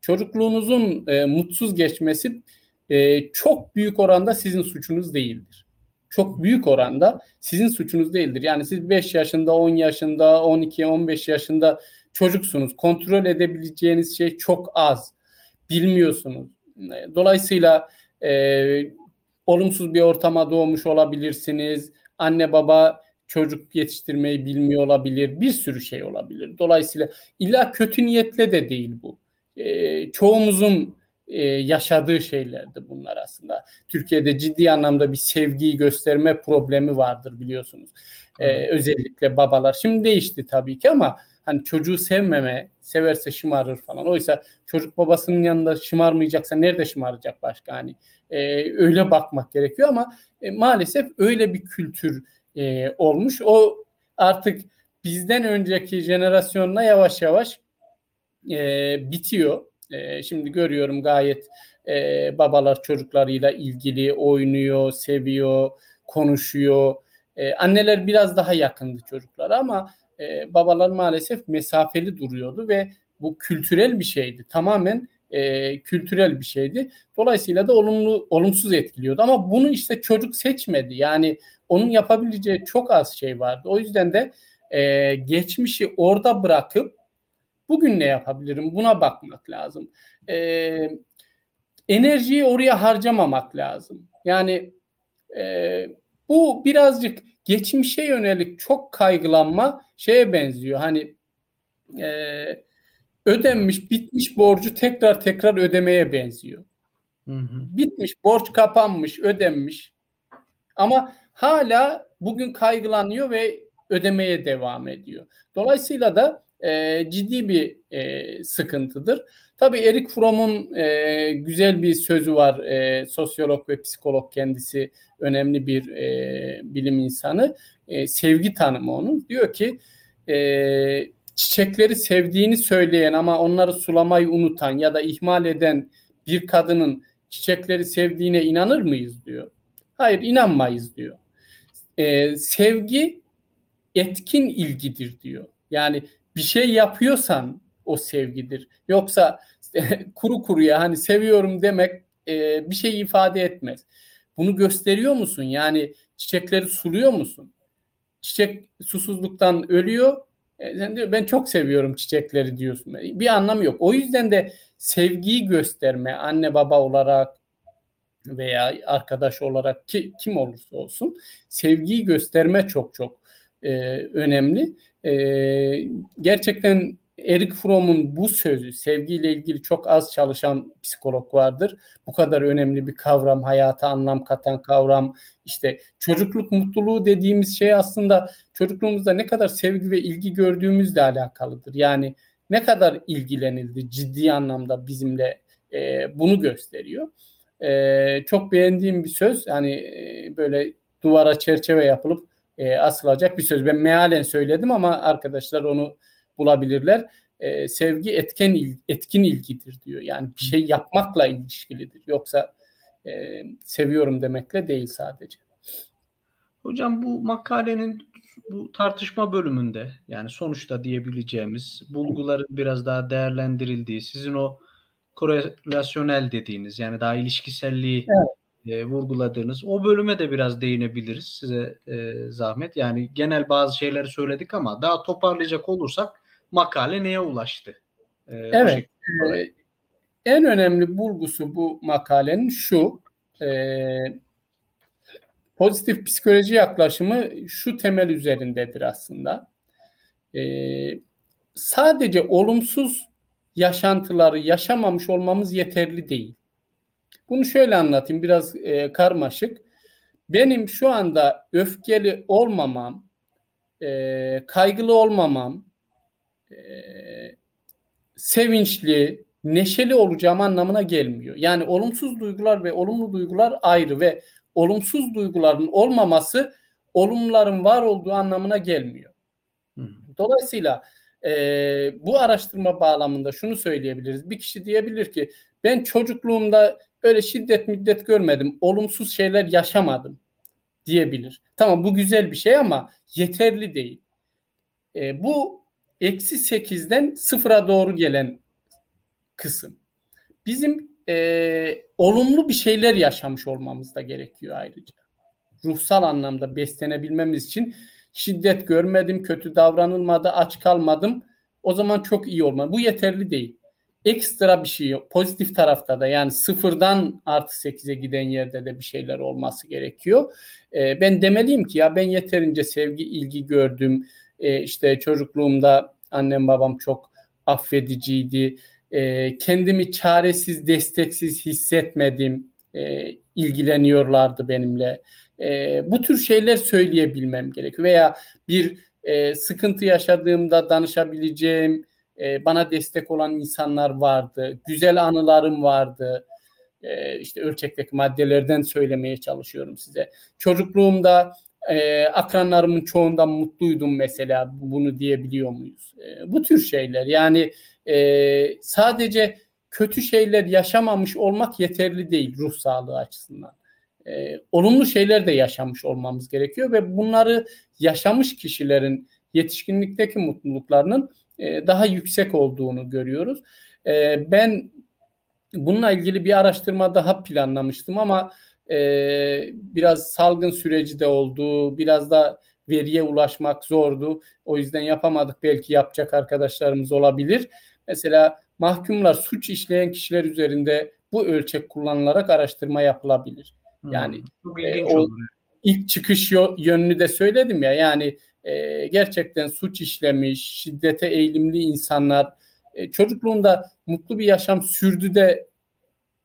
çocukluğunuzun e, mutsuz geçmesi e, çok büyük oranda sizin suçunuz değildir. Çok büyük oranda sizin suçunuz değildir. Yani siz 5 yaşında, 10 yaşında, 12, 15 yaşında çocuksunuz. Kontrol edebileceğiniz şey çok az. Bilmiyorsunuz. Dolayısıyla e, olumsuz bir ortama doğmuş olabilirsiniz. Anne baba çocuk yetiştirmeyi bilmiyor olabilir. Bir sürü şey olabilir. Dolayısıyla illa kötü niyetle de değil bu e, çoğumuzun e, yaşadığı şeylerdi bunlar aslında. Türkiye'de ciddi anlamda bir sevgiyi gösterme problemi vardır biliyorsunuz. E, özellikle babalar. Şimdi değişti tabii ki ama hani çocuğu sevmeme, severse şımarır falan. Oysa çocuk babasının yanında şımarmayacaksa nerede şımaracak başka? Hani e, öyle bakmak gerekiyor ama e, maalesef öyle bir kültür e, olmuş. O artık bizden önceki jenerasyonla yavaş yavaş e, bitiyor. E, şimdi görüyorum gayet e, babalar çocuklarıyla ilgili oynuyor, seviyor, konuşuyor. E, anneler biraz daha yakındı çocuklara ama e, babalar maalesef mesafeli duruyordu ve bu kültürel bir şeydi. Tamamen e, kültürel bir şeydi. Dolayısıyla da olumlu olumsuz etkiliyordu. Ama bunu işte çocuk seçmedi. Yani onun yapabileceği çok az şey vardı. O yüzden de e, geçmişi orada bırakıp Bugün ne yapabilirim? Buna bakmak lazım. E, enerjiyi oraya harcamamak lazım. Yani e, bu birazcık geçmişe yönelik çok kaygılanma şeye benziyor. Hani e, ödenmiş, bitmiş borcu tekrar tekrar ödemeye benziyor. Hı hı. Bitmiş, borç kapanmış, ödenmiş. Ama hala bugün kaygılanıyor ve ödemeye devam ediyor. Dolayısıyla da e, ciddi bir e, sıkıntıdır. Tabii Erik Fromm'un e, güzel bir sözü var. E, sosyolog ve psikolog kendisi önemli bir e, bilim insanı. E, sevgi tanımı onun. Diyor ki e, çiçekleri sevdiğini söyleyen ama onları sulamayı unutan ya da ihmal eden bir kadının çiçekleri sevdiğine inanır mıyız diyor. Hayır inanmayız diyor. E, sevgi etkin ilgidir diyor. Yani bir şey yapıyorsan o sevgidir. Yoksa [laughs] kuru kuruya hani seviyorum demek e, bir şey ifade etmez. Bunu gösteriyor musun? Yani çiçekleri suluyor musun? Çiçek susuzluktan ölüyor. E, sen diyor ben çok seviyorum çiçekleri diyorsun. Bir anlamı yok. O yüzden de sevgiyi gösterme anne baba olarak veya arkadaş olarak ki, kim olursa olsun sevgiyi gösterme çok çok e, önemli. E, gerçekten Erik Fromm'un bu sözü sevgiyle ilgili çok az çalışan psikolog vardır. Bu kadar önemli bir kavram, hayata anlam katan kavram. İşte çocukluk mutluluğu dediğimiz şey aslında çocukluğumuzda ne kadar sevgi ve ilgi gördüğümüzle alakalıdır. Yani ne kadar ilgilenildi ciddi anlamda bizimle e, bunu gösteriyor. E, çok beğendiğim bir söz. Yani e, böyle duvara çerçeve yapılıp e, asılacak bir söz. Ben mealen söyledim ama arkadaşlar onu bulabilirler. E, sevgi etken etkin ilgidir diyor. Yani bir şey yapmakla ilişkilidir. Yoksa e, seviyorum demekle değil sadece. Hocam bu makalenin bu tartışma bölümünde yani sonuçta diyebileceğimiz bulguların biraz daha değerlendirildiği, sizin o korelasyonel dediğiniz yani daha ilişkiselliği evet e, vurguladığınız o bölüme de biraz değinebiliriz size e, zahmet. Yani genel bazı şeyleri söyledik ama daha toparlayacak olursak makale neye ulaştı? E, evet. E, en önemli bulgusu bu makalenin şu. E, pozitif psikoloji yaklaşımı şu temel üzerindedir aslında. E, sadece olumsuz yaşantıları yaşamamış olmamız yeterli değil. Bunu şöyle anlatayım biraz e, karmaşık. Benim şu anda öfkeli olmamam, e, kaygılı olmamam, e, sevinçli, neşeli olacağım anlamına gelmiyor. Yani olumsuz duygular ve olumlu duygular ayrı ve olumsuz duyguların olmaması olumluların var olduğu anlamına gelmiyor. Dolayısıyla e, bu araştırma bağlamında şunu söyleyebiliriz. Bir kişi diyebilir ki ben çocukluğumda öyle şiddet müddet görmedim. Olumsuz şeyler yaşamadım diyebilir. Tamam bu güzel bir şey ama yeterli değil. E, bu eksi sekizden sıfıra doğru gelen kısım. Bizim e, olumlu bir şeyler yaşamış olmamız da gerekiyor ayrıca. Ruhsal anlamda beslenebilmemiz için şiddet görmedim, kötü davranılmadı, aç kalmadım. O zaman çok iyi olmalı. Bu yeterli değil ekstra bir şey. Pozitif tarafta da yani sıfırdan artı sekize giden yerde de bir şeyler olması gerekiyor. E, ben demeliyim ki ya ben yeterince sevgi, ilgi gördüm. E, işte çocukluğumda annem babam çok affediciydi. E, kendimi çaresiz, desteksiz hissetmedim. E, ilgileniyorlardı benimle. E, bu tür şeyler söyleyebilmem gerekiyor. Veya bir e, sıkıntı yaşadığımda danışabileceğim, e, bana destek olan insanlar vardı. Güzel anılarım vardı. E, işte ölçekteki maddelerden söylemeye çalışıyorum size. Çocukluğumda e, akranlarımın çoğundan mutluydum mesela. Bunu diyebiliyor muyuz? E, bu tür şeyler. Yani e, sadece kötü şeyler yaşamamış olmak yeterli değil ruh sağlığı açısından. E, olumlu şeyler de yaşamış olmamız gerekiyor ve bunları yaşamış kişilerin yetişkinlikteki mutluluklarının e, daha yüksek olduğunu görüyoruz. E, ben bununla ilgili bir araştırma daha planlamıştım ama e, biraz salgın süreci de oldu, biraz da veriye ulaşmak zordu. O yüzden yapamadık. Belki yapacak arkadaşlarımız olabilir. Mesela mahkumlar suç işleyen kişiler üzerinde bu ölçek kullanılarak araştırma yapılabilir. Hmm, yani hmm, e, o ilk çıkış yönünü de söyledim ya. Yani e, gerçekten suç işlemiş, şiddete eğilimli insanlar e, çocukluğunda mutlu bir yaşam sürdü de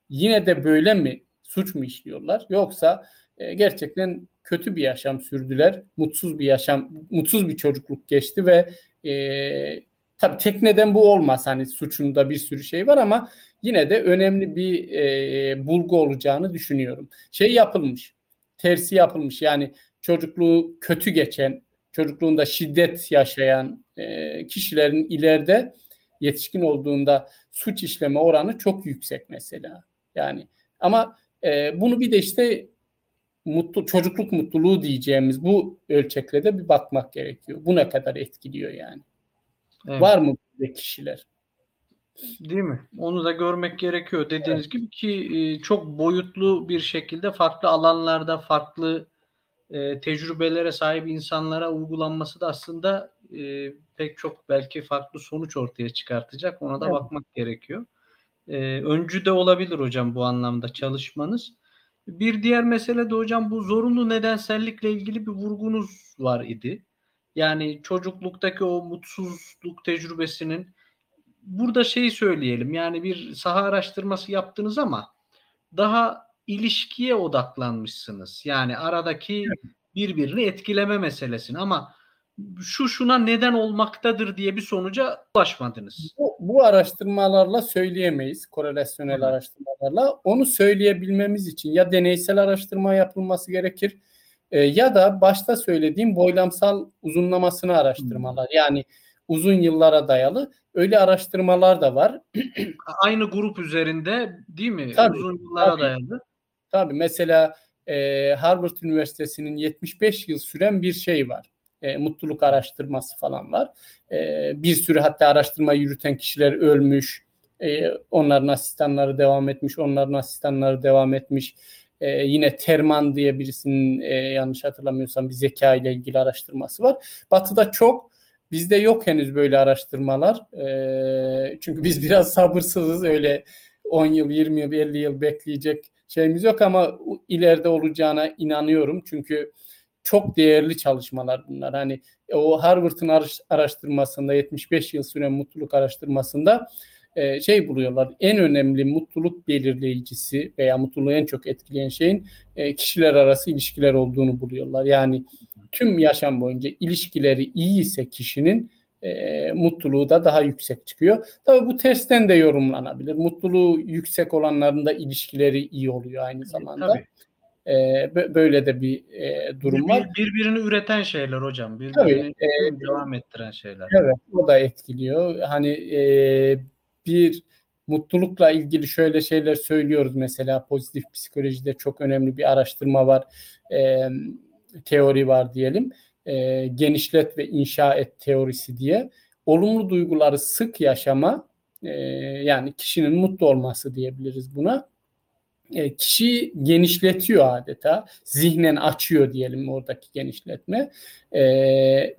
yine de böyle mi suç mu işliyorlar? Yoksa e, gerçekten kötü bir yaşam sürdüler, mutsuz bir yaşam, mutsuz bir çocukluk geçti ve e, tabii tekneden bu olmaz. Hani suçunda bir sürü şey var ama yine de önemli bir e, bulgu olacağını düşünüyorum. Şey yapılmış. Tersi yapılmış. Yani çocukluğu kötü geçen, çocukluğunda şiddet yaşayan e, kişilerin ileride yetişkin olduğunda suç işleme oranı çok yüksek mesela. Yani ama e, bunu bir de işte mutlu çocukluk mutluluğu diyeceğimiz bu ölçekle de bir bakmak gerekiyor. Bu ne kadar etkiliyor yani? Evet. Var mı böyle kişiler? Değil mi? Onu da görmek gerekiyor dediğiniz evet. gibi ki e, çok boyutlu bir şekilde farklı alanlarda farklı e, tecrübelere sahip insanlara uygulanması da aslında e, pek çok belki farklı sonuç ortaya çıkartacak. Ona da evet. bakmak gerekiyor. E, öncü de olabilir hocam bu anlamda çalışmanız. Bir diğer mesele de hocam bu zorunlu nedensellikle ilgili bir vurgunuz var idi. Yani çocukluktaki o mutsuzluk tecrübesinin burada şeyi söyleyelim. Yani bir saha araştırması yaptınız ama daha ilişkiye odaklanmışsınız. Yani aradaki birbirini etkileme meselesini ama şu şuna neden olmaktadır diye bir sonuca ulaşmadınız. Bu, bu araştırmalarla söyleyemeyiz. Korelasyonel evet. araştırmalarla. Onu söyleyebilmemiz için ya deneysel araştırma yapılması gerekir e, ya da başta söylediğim boylamsal uzunlamasını araştırmalar. Hmm. Yani uzun yıllara dayalı öyle araştırmalar da var. [clears throat] Aynı grup üzerinde değil mi? Tabii, uzun yıllara tabii. dayalı. Tabii mesela e, Harvard Üniversitesi'nin 75 yıl süren bir şey var. E, mutluluk araştırması falan var. E, bir sürü hatta araştırma yürüten kişiler ölmüş. E, onların asistanları devam etmiş, onların asistanları devam etmiş. E, yine Terman diye birisinin e, yanlış hatırlamıyorsam bir zeka ile ilgili araştırması var. Batı'da çok Bizde yok henüz böyle araştırmalar. E, çünkü biz biraz sabırsızız. Öyle 10 yıl, 20 yıl, 50 yıl bekleyecek şeyimiz yok ama ileride olacağına inanıyorum. Çünkü çok değerli çalışmalar bunlar. Hani o Harvard'ın araştırmasında 75 yıl süren mutluluk araştırmasında e, şey buluyorlar. En önemli mutluluk belirleyicisi veya mutluluğu en çok etkileyen şeyin e, kişiler arası ilişkiler olduğunu buluyorlar. Yani tüm yaşam boyunca ilişkileri iyi ise kişinin e, mutluluğu da daha yüksek çıkıyor. Tabii bu tersten de yorumlanabilir. Mutluluğu yüksek olanların da ilişkileri iyi oluyor aynı zamanda. Tabii. E, böyle de bir e, durum bir, var. Birbirini üreten şeyler hocam. Birbirini Tabii, e, devam ettiren şeyler. Evet, o da etkiliyor. Hani e, bir mutlulukla ilgili şöyle şeyler söylüyoruz mesela pozitif psikolojide çok önemli bir araştırma var. E, teori var diyelim. E, genişlet ve inşa et teorisi diye. Olumlu duyguları sık yaşama e, yani kişinin mutlu olması diyebiliriz buna. E, kişiyi genişletiyor adeta. Zihnen açıyor diyelim oradaki genişletme. E,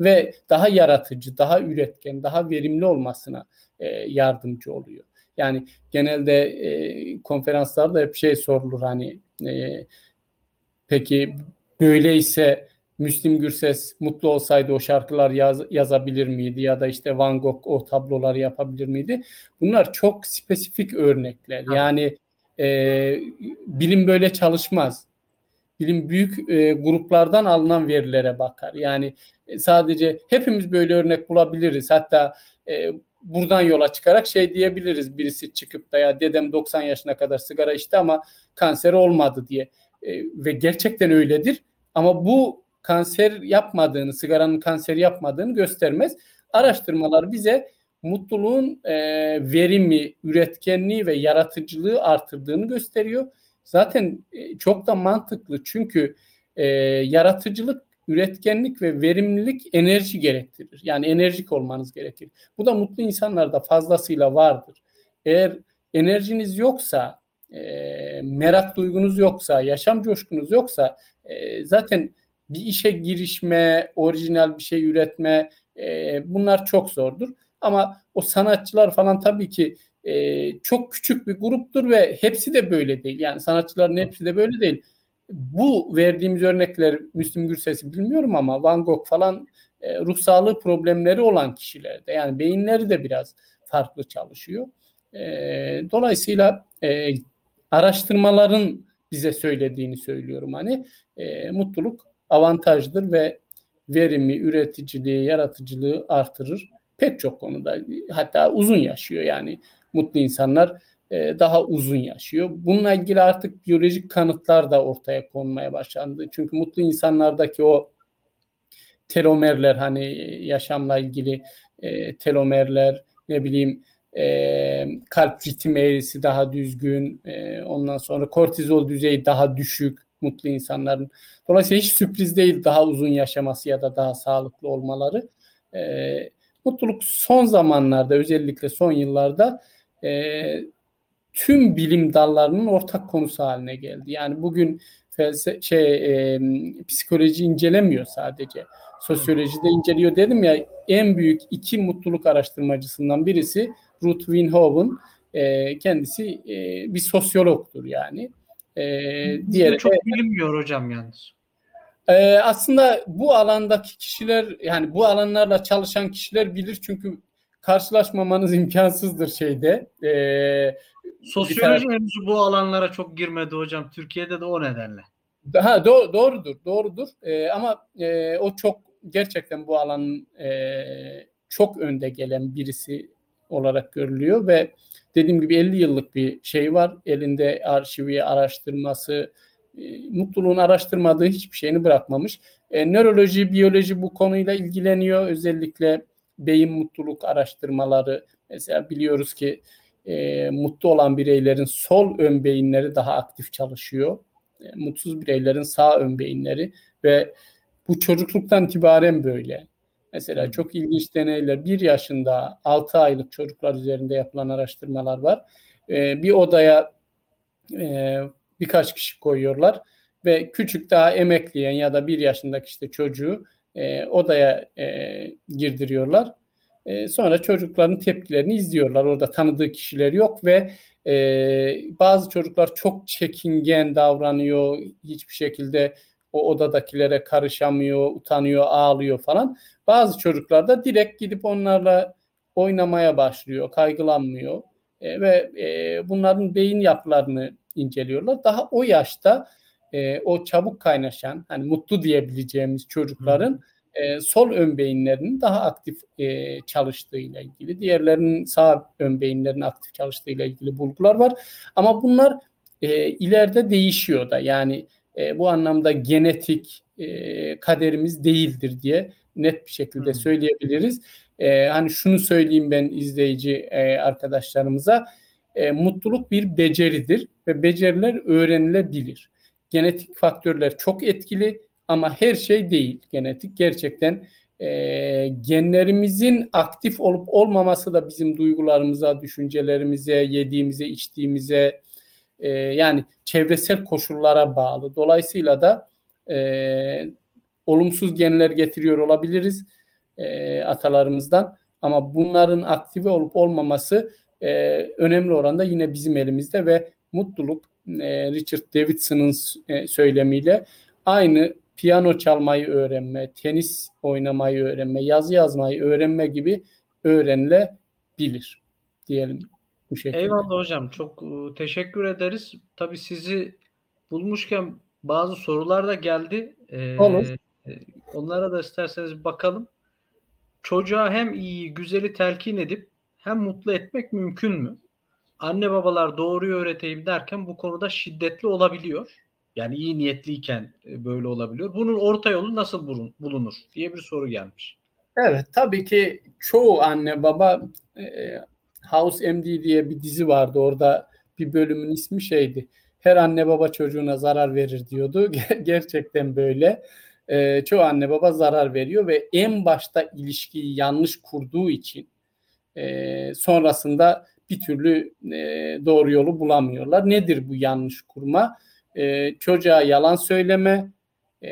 ve daha yaratıcı, daha üretken, daha verimli olmasına e, yardımcı oluyor. Yani genelde e, konferanslarda hep şey sorulur hani e, peki Böyleyse Müslüm Gürses mutlu olsaydı o şarkılar yaz, yazabilir miydi ya da işte Van Gogh o tabloları yapabilir miydi? Bunlar çok spesifik örnekler. Yani e, bilim böyle çalışmaz. Bilim büyük e, gruplardan alınan verilere bakar. Yani e, sadece hepimiz böyle örnek bulabiliriz. Hatta e, buradan yola çıkarak şey diyebiliriz birisi çıkıp da ya dedem 90 yaşına kadar sigara içti ama kanser olmadı diye. E, ve gerçekten öyledir. Ama bu kanser yapmadığını, sigaranın kanser yapmadığını göstermez. Araştırmalar bize mutluluğun e, verimi, üretkenliği ve yaratıcılığı artırdığını gösteriyor. Zaten e, çok da mantıklı çünkü e, yaratıcılık, üretkenlik ve verimlilik enerji gerektirir. Yani enerjik olmanız gerekir. Bu da mutlu insanlarda fazlasıyla vardır. Eğer enerjiniz yoksa, e, merak duygunuz yoksa, yaşam coşkunuz yoksa e, zaten bir işe girişme, orijinal bir şey üretme e, bunlar çok zordur. Ama o sanatçılar falan tabii ki e, çok küçük bir gruptur ve hepsi de böyle değil. Yani sanatçıların hepsi de böyle değil. Bu verdiğimiz örnekler Müslüm Gürses'i bilmiyorum ama Van Gogh falan e, ruh sağlığı problemleri olan kişilerde. Yani beyinleri de biraz farklı çalışıyor. E, dolayısıyla e, araştırmaların bize söylediğini söylüyorum. Hani e, mutluluk avantajdır ve verimi, üreticiliği, yaratıcılığı artırır. Pek çok konuda hatta uzun yaşıyor yani mutlu insanlar e, daha uzun yaşıyor. Bununla ilgili artık biyolojik kanıtlar da ortaya konmaya başlandı. Çünkü mutlu insanlardaki o telomerler hani yaşamla ilgili e, telomerler ne bileyim e, kalp ritim eğrisi daha düzgün e, ondan sonra kortizol düzeyi daha düşük mutlu insanların. Dolayısıyla hiç sürpriz değil daha uzun yaşaması ya da daha sağlıklı olmaları. E, mutluluk son zamanlarda özellikle son yıllarda e, tüm bilim dallarının ortak konusu haline geldi. Yani bugün felse şey e, psikoloji incelemiyor sadece. Sosyolojide inceliyor dedim ya en büyük iki mutluluk araştırmacısından birisi Ruth Winhoven. E, kendisi e, bir sosyologtur yani. E, diğeri çok bilinmiyor hocam yalnız. E, aslında bu alandaki kişiler yani bu alanlarla çalışan kişiler bilir çünkü karşılaşmamanız imkansızdır şeyde. E, Sosyoloji mevzu bu alanlara çok girmedi hocam. Türkiye'de de o nedenle. Daha do- doğrudur, doğrudur. E, ama e, o çok gerçekten bu alanın e, çok önde gelen birisi olarak görülüyor ve dediğim gibi 50 yıllık bir şey var. Elinde arşivi, araştırması, e, mutluluğun araştırmadığı hiçbir şeyini bırakmamış. E, nöroloji, biyoloji bu konuyla ilgileniyor. Özellikle beyin mutluluk araştırmaları. Mesela biliyoruz ki e, mutlu olan bireylerin sol ön beyinleri daha aktif çalışıyor. E, mutsuz bireylerin sağ ön beyinleri ve bu çocukluktan itibaren böyle. Mesela çok ilginç deneyler bir yaşında 6 aylık çocuklar üzerinde yapılan araştırmalar var. E, bir odaya e, birkaç kişi koyuyorlar ve küçük daha emekleyen ya da bir yaşındaki işte çocuğu e, odaya e, girdiriyorlar. E, sonra çocukların tepkilerini izliyorlar. Orada tanıdığı kişiler yok ve e, bazı çocuklar çok çekingen davranıyor. Hiçbir şekilde o odadakilere karışamıyor, utanıyor, ağlıyor falan. Bazı çocuklar da direkt gidip onlarla oynamaya başlıyor, kaygılanmıyor. E, ve e, bunların beyin yapılarını inceliyorlar. Daha o yaşta e, o çabuk kaynaşan, hani mutlu diyebileceğimiz çocukların e, sol ön beyinlerinin daha aktif e, çalıştığıyla ilgili, diğerlerinin sağ ön beyinlerinin aktif çalıştığıyla ilgili bulgular var. Ama bunlar e, ileride değişiyor da. Yani e, bu anlamda genetik e, kaderimiz değildir diye net bir şekilde söyleyebiliriz. E, hani şunu söyleyeyim ben izleyici e, arkadaşlarımıza. E, mutluluk bir beceridir ve beceriler öğrenilebilir. Genetik faktörler çok etkili ama her şey değil genetik. Gerçekten e, genlerimizin aktif olup olmaması da bizim duygularımıza, düşüncelerimize, yediğimize, içtiğimize e, yani çevresel koşullara bağlı. Dolayısıyla da e, olumsuz genler getiriyor olabiliriz e, atalarımızdan. Ama bunların aktive olup olmaması e, önemli oranda yine bizim elimizde ve mutluluk e, Richard Davidson'ın e, söylemiyle aynı piyano çalmayı öğrenme, tenis oynamayı öğrenme, yazı yazmayı öğrenme gibi öğrenilebilir diyelim bu şekilde. Eyvallah hocam. Çok e, teşekkür ederiz. Tabii sizi bulmuşken bazı sorular da geldi. Ee, Olur. E, onlara da isterseniz bakalım. Çocuğa hem iyi, güzeli telkin edip hem mutlu etmek mümkün mü? Anne babalar doğruyu öğreteyim derken bu konuda şiddetli olabiliyor. Yani iyi niyetliyken e, böyle olabiliyor. Bunun orta yolu nasıl bulunur diye bir soru gelmiş. Evet tabii ki çoğu anne baba e, House MD diye bir dizi vardı orada bir bölümün ismi şeydi. Her anne baba çocuğuna zarar verir diyordu. [laughs] Gerçekten böyle. E, çoğu anne baba zarar veriyor ve en başta ilişkiyi yanlış kurduğu için e, sonrasında bir türlü e, doğru yolu bulamıyorlar. Nedir bu yanlış kurma? e, çocuğa yalan söyleme e,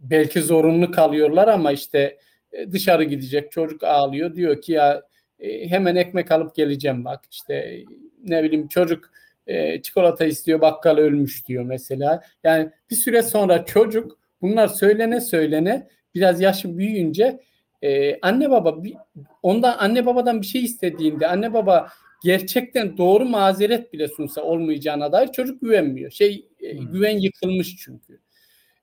belki zorunlu kalıyorlar ama işte e, dışarı gidecek çocuk ağlıyor diyor ki ya e, hemen ekmek alıp geleceğim bak işte ne bileyim çocuk e, çikolata istiyor bakkal ölmüş diyor mesela yani bir süre sonra çocuk bunlar söylene söylene biraz yaşı büyüyünce e, anne baba bir, ondan anne babadan bir şey istediğinde anne baba gerçekten doğru mazeret bile sunsa olmayacağına dair çocuk güvenmiyor. Şey e, güven yıkılmış çünkü.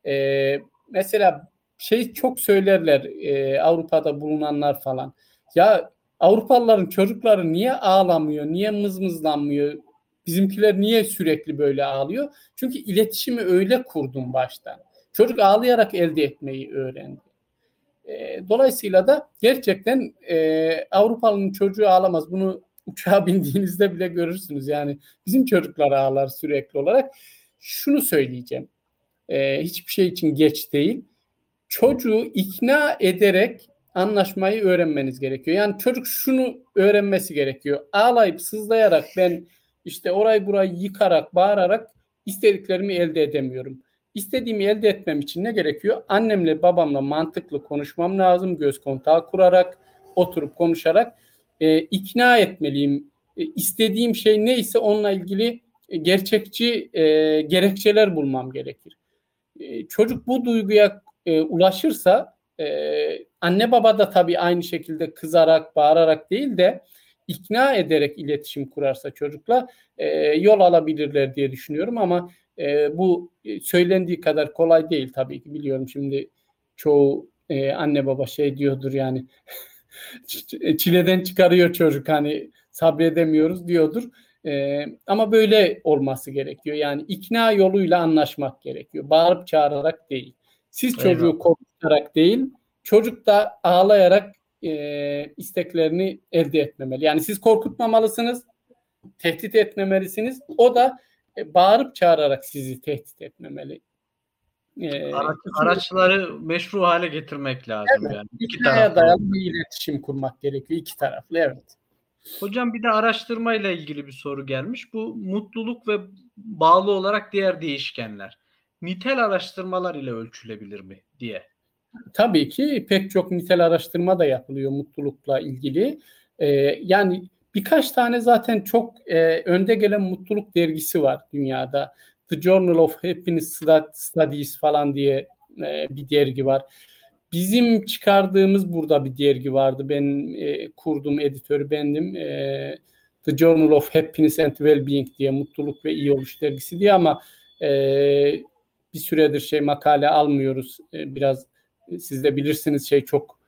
E, mesela şey çok söylerler e, Avrupa'da bulunanlar falan. Ya Avrupalıların çocukları niye ağlamıyor, niye mızmızlanmıyor, bizimkiler niye sürekli böyle ağlıyor? Çünkü iletişimi öyle kurdum baştan. Çocuk ağlayarak elde etmeyi öğrendi. E, dolayısıyla da gerçekten e, Avrupalı'nın çocuğu ağlamaz. Bunu uçağa [laughs] bindiğinizde bile görürsünüz. Yani bizim çocuklar ağlar sürekli olarak. Şunu söyleyeceğim. E, hiçbir şey için geç değil. Çocuğu ikna ederek anlaşmayı öğrenmeniz gerekiyor. Yani çocuk şunu öğrenmesi gerekiyor. Ağlayıp sızlayarak ben işte orayı burayı yıkarak, bağırarak istediklerimi elde edemiyorum. İstediğimi elde etmem için ne gerekiyor? Annemle babamla mantıklı konuşmam lazım. Göz kontağı kurarak, oturup konuşarak e, ikna etmeliyim. E, istediğim şey neyse onunla ilgili e, gerçekçi e, gerekçeler bulmam gerekir. E, çocuk bu duyguya e, ulaşırsa e, anne baba da tabii aynı şekilde kızarak, bağırarak değil de ikna ederek iletişim kurarsa çocukla e, yol alabilirler diye düşünüyorum ama e, bu söylendiği kadar kolay değil tabii ki biliyorum şimdi çoğu e, anne baba şey diyordur yani [laughs] çileden çıkarıyor çocuk hani sabredemiyoruz diyordur. E, ama böyle olması gerekiyor. Yani ikna yoluyla anlaşmak gerekiyor. Bağırıp çağırarak değil. Siz çocuğu Eyvallah. korkutarak değil, çocuk da ağlayarak e, isteklerini elde etmemeli. Yani siz korkutmamalısınız, tehdit etmemelisiniz. O da bağırıp çağırarak sizi tehdit etmemeli. E, Araç, araçları meşru hale getirmek lazım evet, yani. İki taraflı. dayalı bir iletişim kurmak gerekiyor iki taraflı evet. Hocam bir de araştırmayla ilgili bir soru gelmiş. Bu mutluluk ve bağlı olarak diğer değişkenler nitel araştırmalar ile ölçülebilir mi diye. Tabii ki pek çok nitel araştırma da yapılıyor mutlulukla ilgili. Ee, yani birkaç tane zaten çok e, önde gelen mutluluk dergisi var dünyada. The Journal of Happiness Studies falan diye e, bir dergi var. Bizim çıkardığımız burada bir dergi vardı. Ben e, kurdum, editörü bendim. E, The Journal of Happiness and Wellbeing diye mutluluk ve iyi oluş dergisi diye ama e, bir süredir şey makale almıyoruz. E, biraz e, siz de bilirsiniz şey çok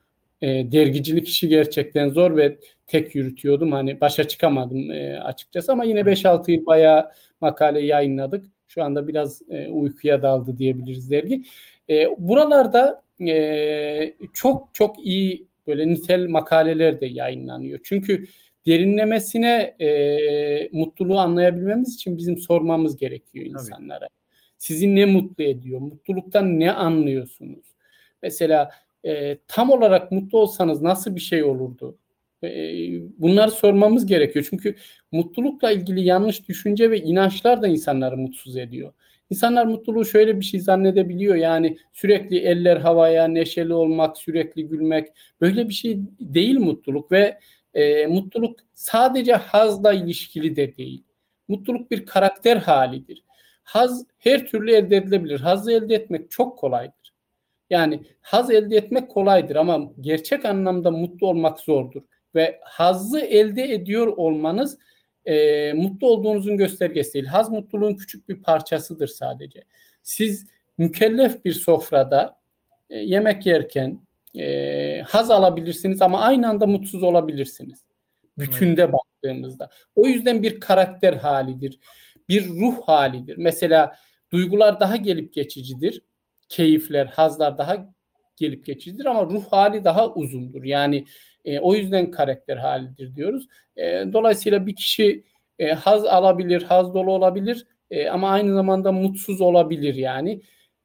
e, dergicilik işi gerçekten zor ve tek yürütüyordum. Hani başa çıkamadım e, açıkçası ama yine 5-6 yıl bayağı makale yayınladık. Şu anda biraz e, uykuya daldı diyebiliriz dergi. E, buralarda e, çok çok iyi böyle nitel makaleler de yayınlanıyor. Çünkü derinlemesine e, mutluluğu anlayabilmemiz için bizim sormamız gerekiyor insanlara. Tabii. Sizi ne mutlu ediyor? Mutluluktan ne anlıyorsunuz? Mesela e, tam olarak mutlu olsanız nasıl bir şey olurdu? E, bunları sormamız gerekiyor. Çünkü mutlulukla ilgili yanlış düşünce ve inançlar da insanları mutsuz ediyor. İnsanlar mutluluğu şöyle bir şey zannedebiliyor. Yani sürekli eller havaya, neşeli olmak, sürekli gülmek. Böyle bir şey değil mutluluk ve e, mutluluk sadece hazla ilişkili de değil. Mutluluk bir karakter halidir. Haz her türlü elde edilebilir. Hazı elde etmek çok kolaydır. Yani haz elde etmek kolaydır ama gerçek anlamda mutlu olmak zordur. Ve hazzı elde ediyor olmanız e, mutlu olduğunuzun göstergesi değil. Haz mutluluğun küçük bir parçasıdır sadece. Siz mükellef bir sofrada e, yemek yerken e, haz alabilirsiniz ama aynı anda mutsuz olabilirsiniz. Bütünde evet. baktığımızda. O yüzden bir karakter halidir bir ruh halidir. Mesela duygular daha gelip geçicidir. Keyifler, hazlar daha gelip geçicidir ama ruh hali daha uzundur. Yani e, o yüzden karakter halidir diyoruz. E, dolayısıyla bir kişi e, haz alabilir, haz dolu olabilir e, ama aynı zamanda mutsuz olabilir yani.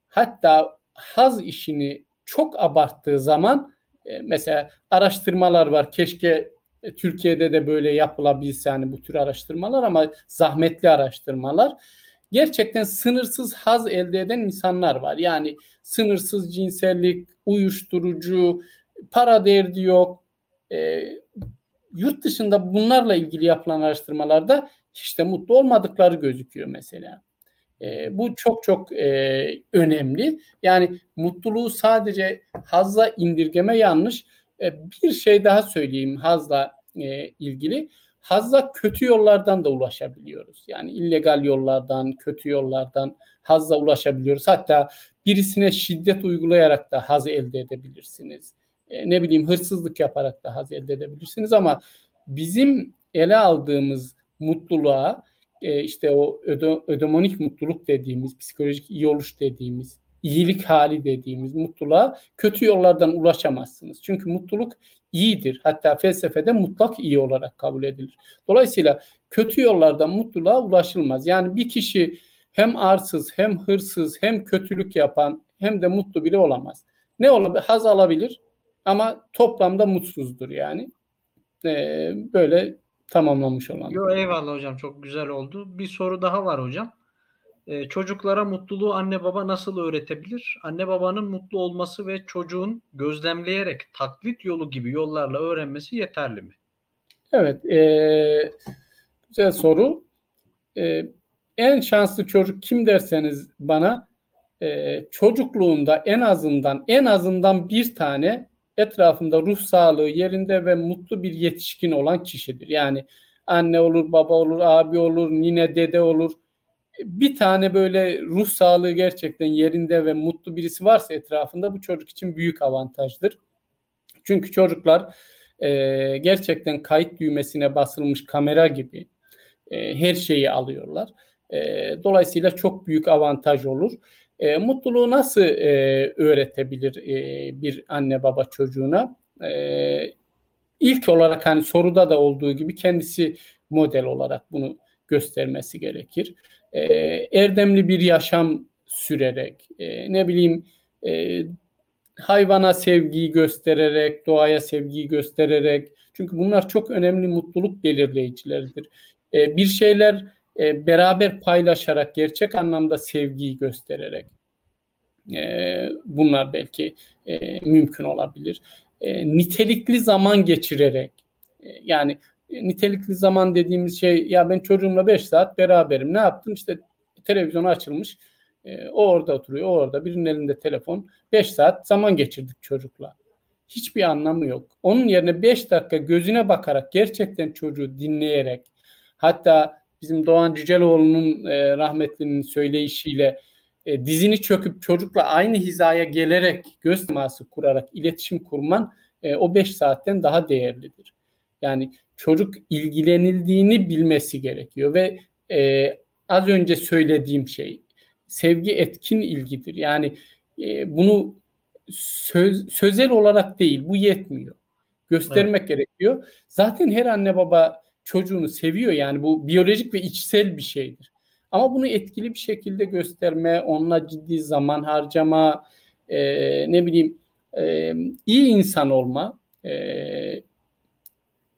Hatta haz işini çok abarttığı zaman e, mesela araştırmalar var. Keşke e, Türkiye'de de böyle yapılabilse yani bu tür araştırmalar ama zahmetli araştırmalar. Gerçekten sınırsız haz elde eden insanlar var. Yani sınırsız cinsellik, uyuşturucu, para derdi yok. E, yurt dışında bunlarla ilgili yapılan araştırmalarda de mutlu olmadıkları gözüküyor mesela. E, bu çok çok e, önemli. Yani mutluluğu sadece hazla indirgeme yanlış e, bir şey daha söyleyeyim hazla e, ilgili. Hazla kötü yollardan da ulaşabiliyoruz. Yani illegal yollardan, kötü yollardan hazla ulaşabiliyoruz. Hatta birisine şiddet uygulayarak da haz elde edebilirsiniz. e, ne bileyim hırsızlık yaparak da haz elde edebilirsiniz ama bizim ele aldığımız mutluluğa e, işte o öde, ödemonik mutluluk dediğimiz, psikolojik iyi oluş dediğimiz, iyilik hali dediğimiz mutluluğa kötü yollardan ulaşamazsınız. Çünkü mutluluk iyidir. Hatta felsefede mutlak iyi olarak kabul edilir. Dolayısıyla kötü yollardan mutluluğa ulaşılmaz. Yani bir kişi hem arsız, hem hırsız, hem kötülük yapan, hem de mutlu biri olamaz. Ne olabilir? Haz alabilir ama toplamda mutsuzdur yani. Ee, böyle tamamlamış olan. Yo, eyvallah hocam çok güzel oldu. Bir soru daha var hocam. Ee, çocuklara mutluluğu anne baba nasıl öğretebilir? Anne babanın mutlu olması ve çocuğun gözlemleyerek taklit yolu gibi yollarla öğrenmesi yeterli mi? Evet, e, güzel soru. E, en şanslı çocuk kim derseniz bana e, çocukluğunda en azından en azından bir tane etrafında ruh sağlığı yerinde ve mutlu bir yetişkin olan kişidir. Yani anne olur, baba olur, abi olur, nine, dede olur. Bir tane böyle ruh sağlığı gerçekten yerinde ve mutlu birisi varsa etrafında bu çocuk için büyük avantajdır. Çünkü çocuklar e, gerçekten kayıt düğmesine basılmış kamera gibi e, her şeyi alıyorlar. E, dolayısıyla çok büyük avantaj olur. E, mutluluğu nasıl e, öğretebilir e, bir anne baba çocuğuna? E, ilk olarak hani soruda da olduğu gibi kendisi model olarak bunu göstermesi gerekir. E, erdemli bir yaşam sürerek, e, ne bileyim e, hayvana sevgiyi göstererek, doğaya sevgiyi göstererek. Çünkü bunlar çok önemli mutluluk belirleyicileridir. E, bir şeyler e, beraber paylaşarak, gerçek anlamda sevgiyi göstererek e, bunlar belki e, mümkün olabilir. E, nitelikli zaman geçirerek e, yani nitelikli zaman dediğimiz şey ya ben çocuğumla 5 saat beraberim. Ne yaptım? İşte televizyonu açılmış. E, o orada oturuyor, o orada. Birinin elinde telefon. 5 saat zaman geçirdik çocukla. Hiçbir anlamı yok. Onun yerine 5 dakika gözüne bakarak gerçekten çocuğu dinleyerek hatta bizim Doğan Cüceloğlu'nun e, rahmetlinin söyleyişiyle e, dizini çöküp çocukla aynı hizaya gelerek göz teması kurarak iletişim kurman e, o 5 saatten daha değerlidir. Yani çocuk ilgilenildiğini bilmesi gerekiyor ve e, az önce söylediğim şey sevgi etkin ilgidir. Yani e, bunu söz, sözel olarak değil bu yetmiyor. Göstermek evet. gerekiyor. Zaten her anne baba çocuğunu seviyor yani bu biyolojik ve içsel bir şeydir. Ama bunu etkili bir şekilde gösterme, onunla ciddi zaman harcama, e, ne bileyim e, iyi insan olma, e,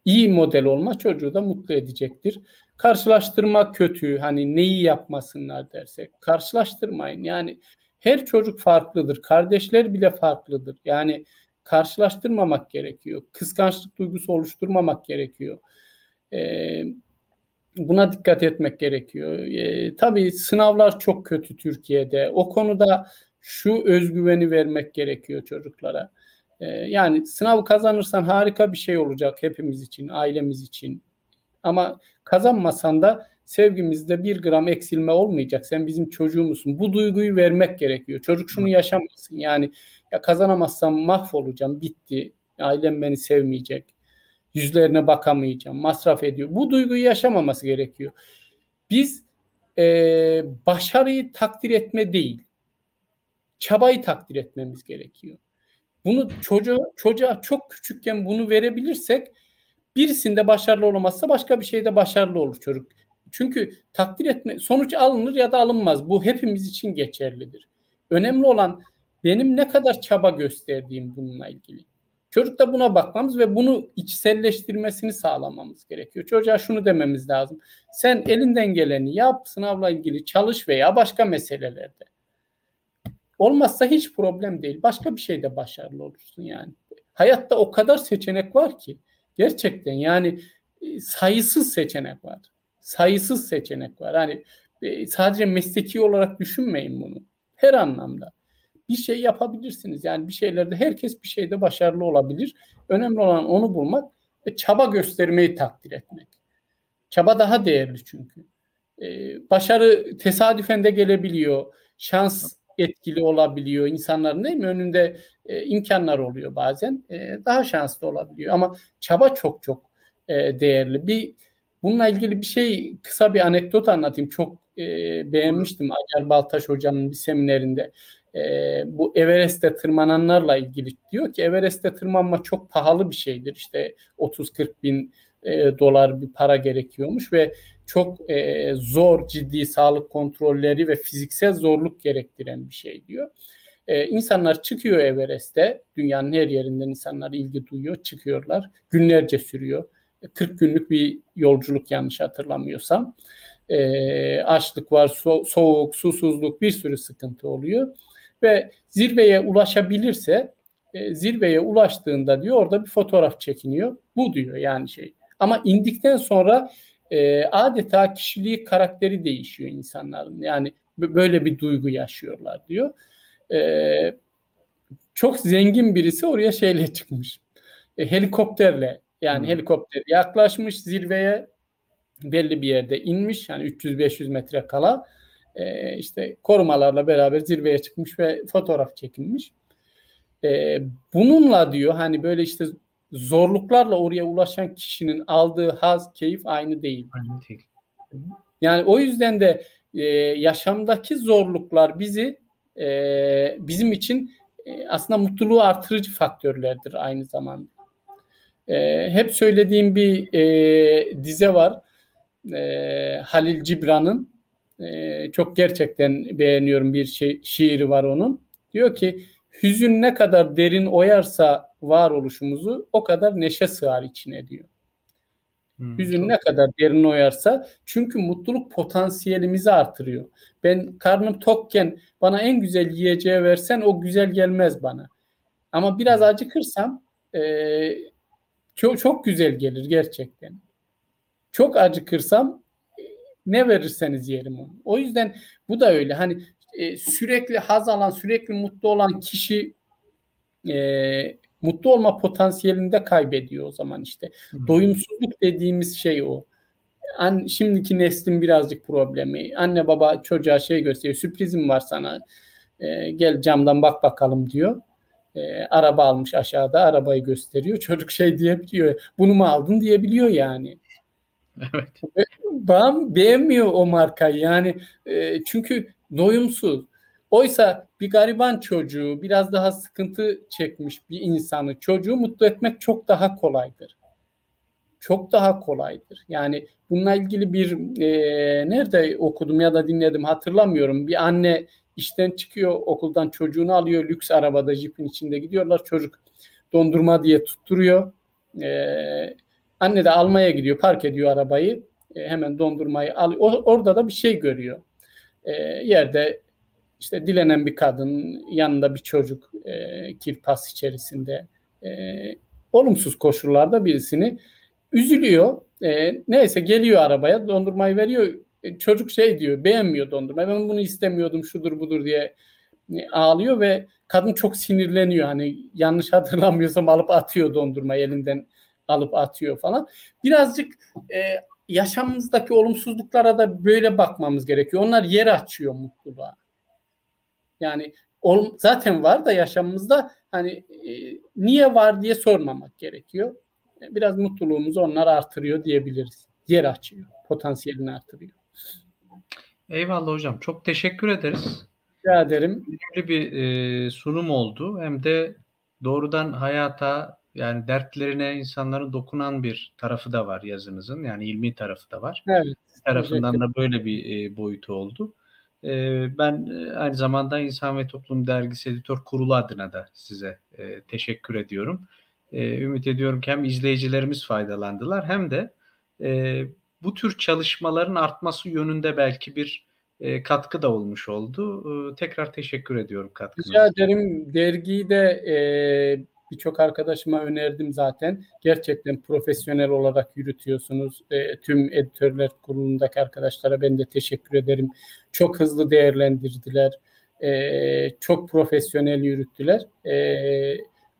iyi model olma çocuğu da mutlu edecektir. Karşılaştırma kötü, hani neyi yapmasınlar dersek, karşılaştırmayın. Yani her çocuk farklıdır, kardeşler bile farklıdır. Yani karşılaştırmamak gerekiyor. Kıskançlık duygusu oluşturmamak gerekiyor. Ee, buna dikkat etmek gerekiyor. E, tabii sınavlar çok kötü Türkiye'de. O konuda şu özgüveni vermek gerekiyor çocuklara. E, yani sınav kazanırsan harika bir şey olacak hepimiz için, ailemiz için. Ama kazanmasan da sevgimizde bir gram eksilme olmayacak. Sen bizim çocuğumuzsun. Bu duyguyu vermek gerekiyor. Çocuk şunu yaşamasın. Yani ya kazanamazsam mahvolacağım, bitti. Ailem beni sevmeyecek yüzlerine bakamayacağım, masraf ediyor. Bu duyguyu yaşamaması gerekiyor. Biz e, başarıyı takdir etme değil, çabayı takdir etmemiz gerekiyor. Bunu çocuğa, çocuğa çok küçükken bunu verebilirsek birisinde başarılı olamazsa başka bir şeyde başarılı olur çocuk. Çünkü takdir etme sonuç alınır ya da alınmaz. Bu hepimiz için geçerlidir. Önemli olan benim ne kadar çaba gösterdiğim bununla ilgili. Çocukta buna bakmamız ve bunu içselleştirmesini sağlamamız gerekiyor. Çocuğa şunu dememiz lazım. Sen elinden geleni yap, sınavla ilgili çalış veya başka meselelerde. Olmazsa hiç problem değil. Başka bir şeyde başarılı olursun yani. Hayatta o kadar seçenek var ki gerçekten yani e, sayısız seçenek var. Sayısız seçenek var. Hani e, sadece mesleki olarak düşünmeyin bunu. Her anlamda bir şey yapabilirsiniz. Yani bir şeylerde herkes bir şeyde başarılı olabilir. Önemli olan onu bulmak ve çaba göstermeyi takdir etmek. Çaba daha değerli çünkü. Ee, başarı tesadüfen de gelebiliyor. Şans etkili olabiliyor. İnsanların değil mi önünde e, imkanlar oluyor bazen. E, daha şanslı olabiliyor ama çaba çok çok e, değerli. Bir bununla ilgili bir şey kısa bir anekdot anlatayım. Çok e, beğenmiştim Acar Baltaş hocamın bir seminerinde. E, bu Everest'te tırmananlarla ilgili diyor ki Everest'te tırmanma çok pahalı bir şeydir. İşte 30-40 bin e, dolar bir para gerekiyormuş ve çok e, zor ciddi sağlık kontrolleri ve fiziksel zorluk gerektiren bir şey diyor. E, insanlar çıkıyor Everest'te. Dünyanın her yerinden insanlar ilgi duyuyor. Çıkıyorlar. Günlerce sürüyor. 40 günlük bir yolculuk yanlış hatırlamıyorsam. E, açlık var, so- soğuk, susuzluk bir sürü sıkıntı oluyor. Ve zirveye ulaşabilirse e, zirveye ulaştığında diyor orada bir fotoğraf çekiniyor. Bu diyor yani şey. Ama indikten sonra e, adeta kişiliği karakteri değişiyor insanların. Yani böyle bir duygu yaşıyorlar diyor. E, çok zengin birisi oraya şeyle [laughs] çıkmış. E, helikopterle yani hmm. helikopter yaklaşmış zirveye belli bir yerde inmiş. Yani 300-500 metre kala e, işte korumalarla beraber zirveye çıkmış ve fotoğraf çekilmiş. E, bununla diyor hani böyle işte zorluklarla oraya ulaşan kişinin aldığı haz, keyif aynı değil. Aynı değil. Yani o yüzden de e, yaşamdaki zorluklar bizi e, bizim için e, aslında mutluluğu artırıcı faktörlerdir aynı zamanda. E, hep söylediğim bir e, dize var. E, Halil Cibran'ın e, çok gerçekten beğeniyorum bir şey şiiri var onun. Diyor ki hüzün ne kadar derin oyarsa varoluşumuzu o kadar neşe sığar içine diyor. Hmm, Hüzün ne kadar derin oyarsa çünkü mutluluk potansiyelimizi artırıyor. Ben karnım tokken bana en güzel yiyeceği versen o güzel gelmez bana. Ama biraz hmm. acıkırsam e, çok çok güzel gelir gerçekten. Çok acıkırsam e, ne verirseniz yerim onu. O yüzden bu da öyle. Hani e, sürekli haz alan, sürekli mutlu olan kişi e, mutlu olma potansiyelini de kaybediyor o zaman işte. Hmm. Doyumsuzluk dediğimiz şey o. An, şimdiki neslin birazcık problemi. Anne baba çocuğa şey gösteriyor. Sürprizim var sana. E, gel camdan bak bakalım diyor. E, araba almış aşağıda arabayı gösteriyor. [laughs] Çocuk şey diyebiliyor. Bunu mu aldın diyebiliyor yani. Evet. Ben beğenmiyor o markayı yani e, çünkü doyumsuz. Oysa bir gariban çocuğu, biraz daha sıkıntı çekmiş bir insanı, çocuğu mutlu etmek çok daha kolaydır. Çok daha kolaydır. Yani bununla ilgili bir e, nerede okudum ya da dinledim hatırlamıyorum. Bir anne işten çıkıyor okuldan çocuğunu alıyor lüks arabada jipin içinde gidiyorlar. Çocuk dondurma diye tutturuyor. E, anne de almaya gidiyor park ediyor arabayı. E, hemen dondurmayı alıyor. Orada da bir şey görüyor. E, yerde işte dilenen bir kadın, yanında bir çocuk e, kirpas içerisinde e, olumsuz koşullarda birisini üzülüyor. E, neyse geliyor arabaya dondurmayı veriyor. E, çocuk şey diyor beğenmiyor dondurmayı. Ben bunu istemiyordum şudur budur diye e, ağlıyor ve kadın çok sinirleniyor. Hani yanlış hatırlamıyorsam alıp atıyor dondurmayı elinden alıp atıyor falan. Birazcık e, yaşamımızdaki olumsuzluklara da böyle bakmamız gerekiyor. Onlar yer açıyor mutluluğa. Yani zaten var da yaşamımızda hani e, niye var diye sormamak gerekiyor. E, biraz mutluluğumuzu onlar artırıyor diyebiliriz. Yer açıyor, potansiyelini artırıyor. Eyvallah hocam. Çok teşekkür ederiz. Rica ederim. Önemli bir e, sunum oldu. Hem de doğrudan hayata yani dertlerine insanların dokunan bir tarafı da var yazınızın. Yani ilmi tarafı da var. Evet. Tarafından da böyle bir e, boyutu oldu. Ben aynı zamanda İnsan ve Toplum Dergisi Editör Kurulu adına da size teşekkür ediyorum. Ümit ediyorum ki hem izleyicilerimiz faydalandılar hem de bu tür çalışmaların artması yönünde belki bir katkı da olmuş oldu. Tekrar teşekkür ediyorum katkınız. Rica ederim. Dergiyi de Birçok arkadaşıma önerdim zaten. Gerçekten profesyonel olarak yürütüyorsunuz. E, tüm editörler kurulundaki arkadaşlara ben de teşekkür ederim. Çok hızlı değerlendirdiler. E, çok profesyonel yürüttüler. E,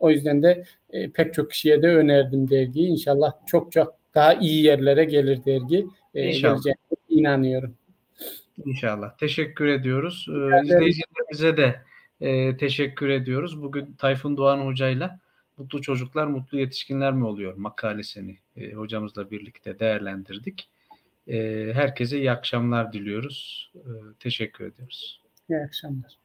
o yüzden de e, pek çok kişiye de önerdim dergiyi. İnşallah çok çok daha iyi yerlere gelir dergi. E, İnşallah. inanıyorum. İnşallah. Teşekkür ediyoruz. Ee, izleyicilerimize de e, teşekkür ediyoruz. Bugün Tayfun Doğan hocayla Mutlu Çocuklar Mutlu Yetişkinler mi oluyor makalesini e, hocamızla birlikte değerlendirdik. E, herkese iyi akşamlar diliyoruz. E, teşekkür ediyoruz. İyi akşamlar.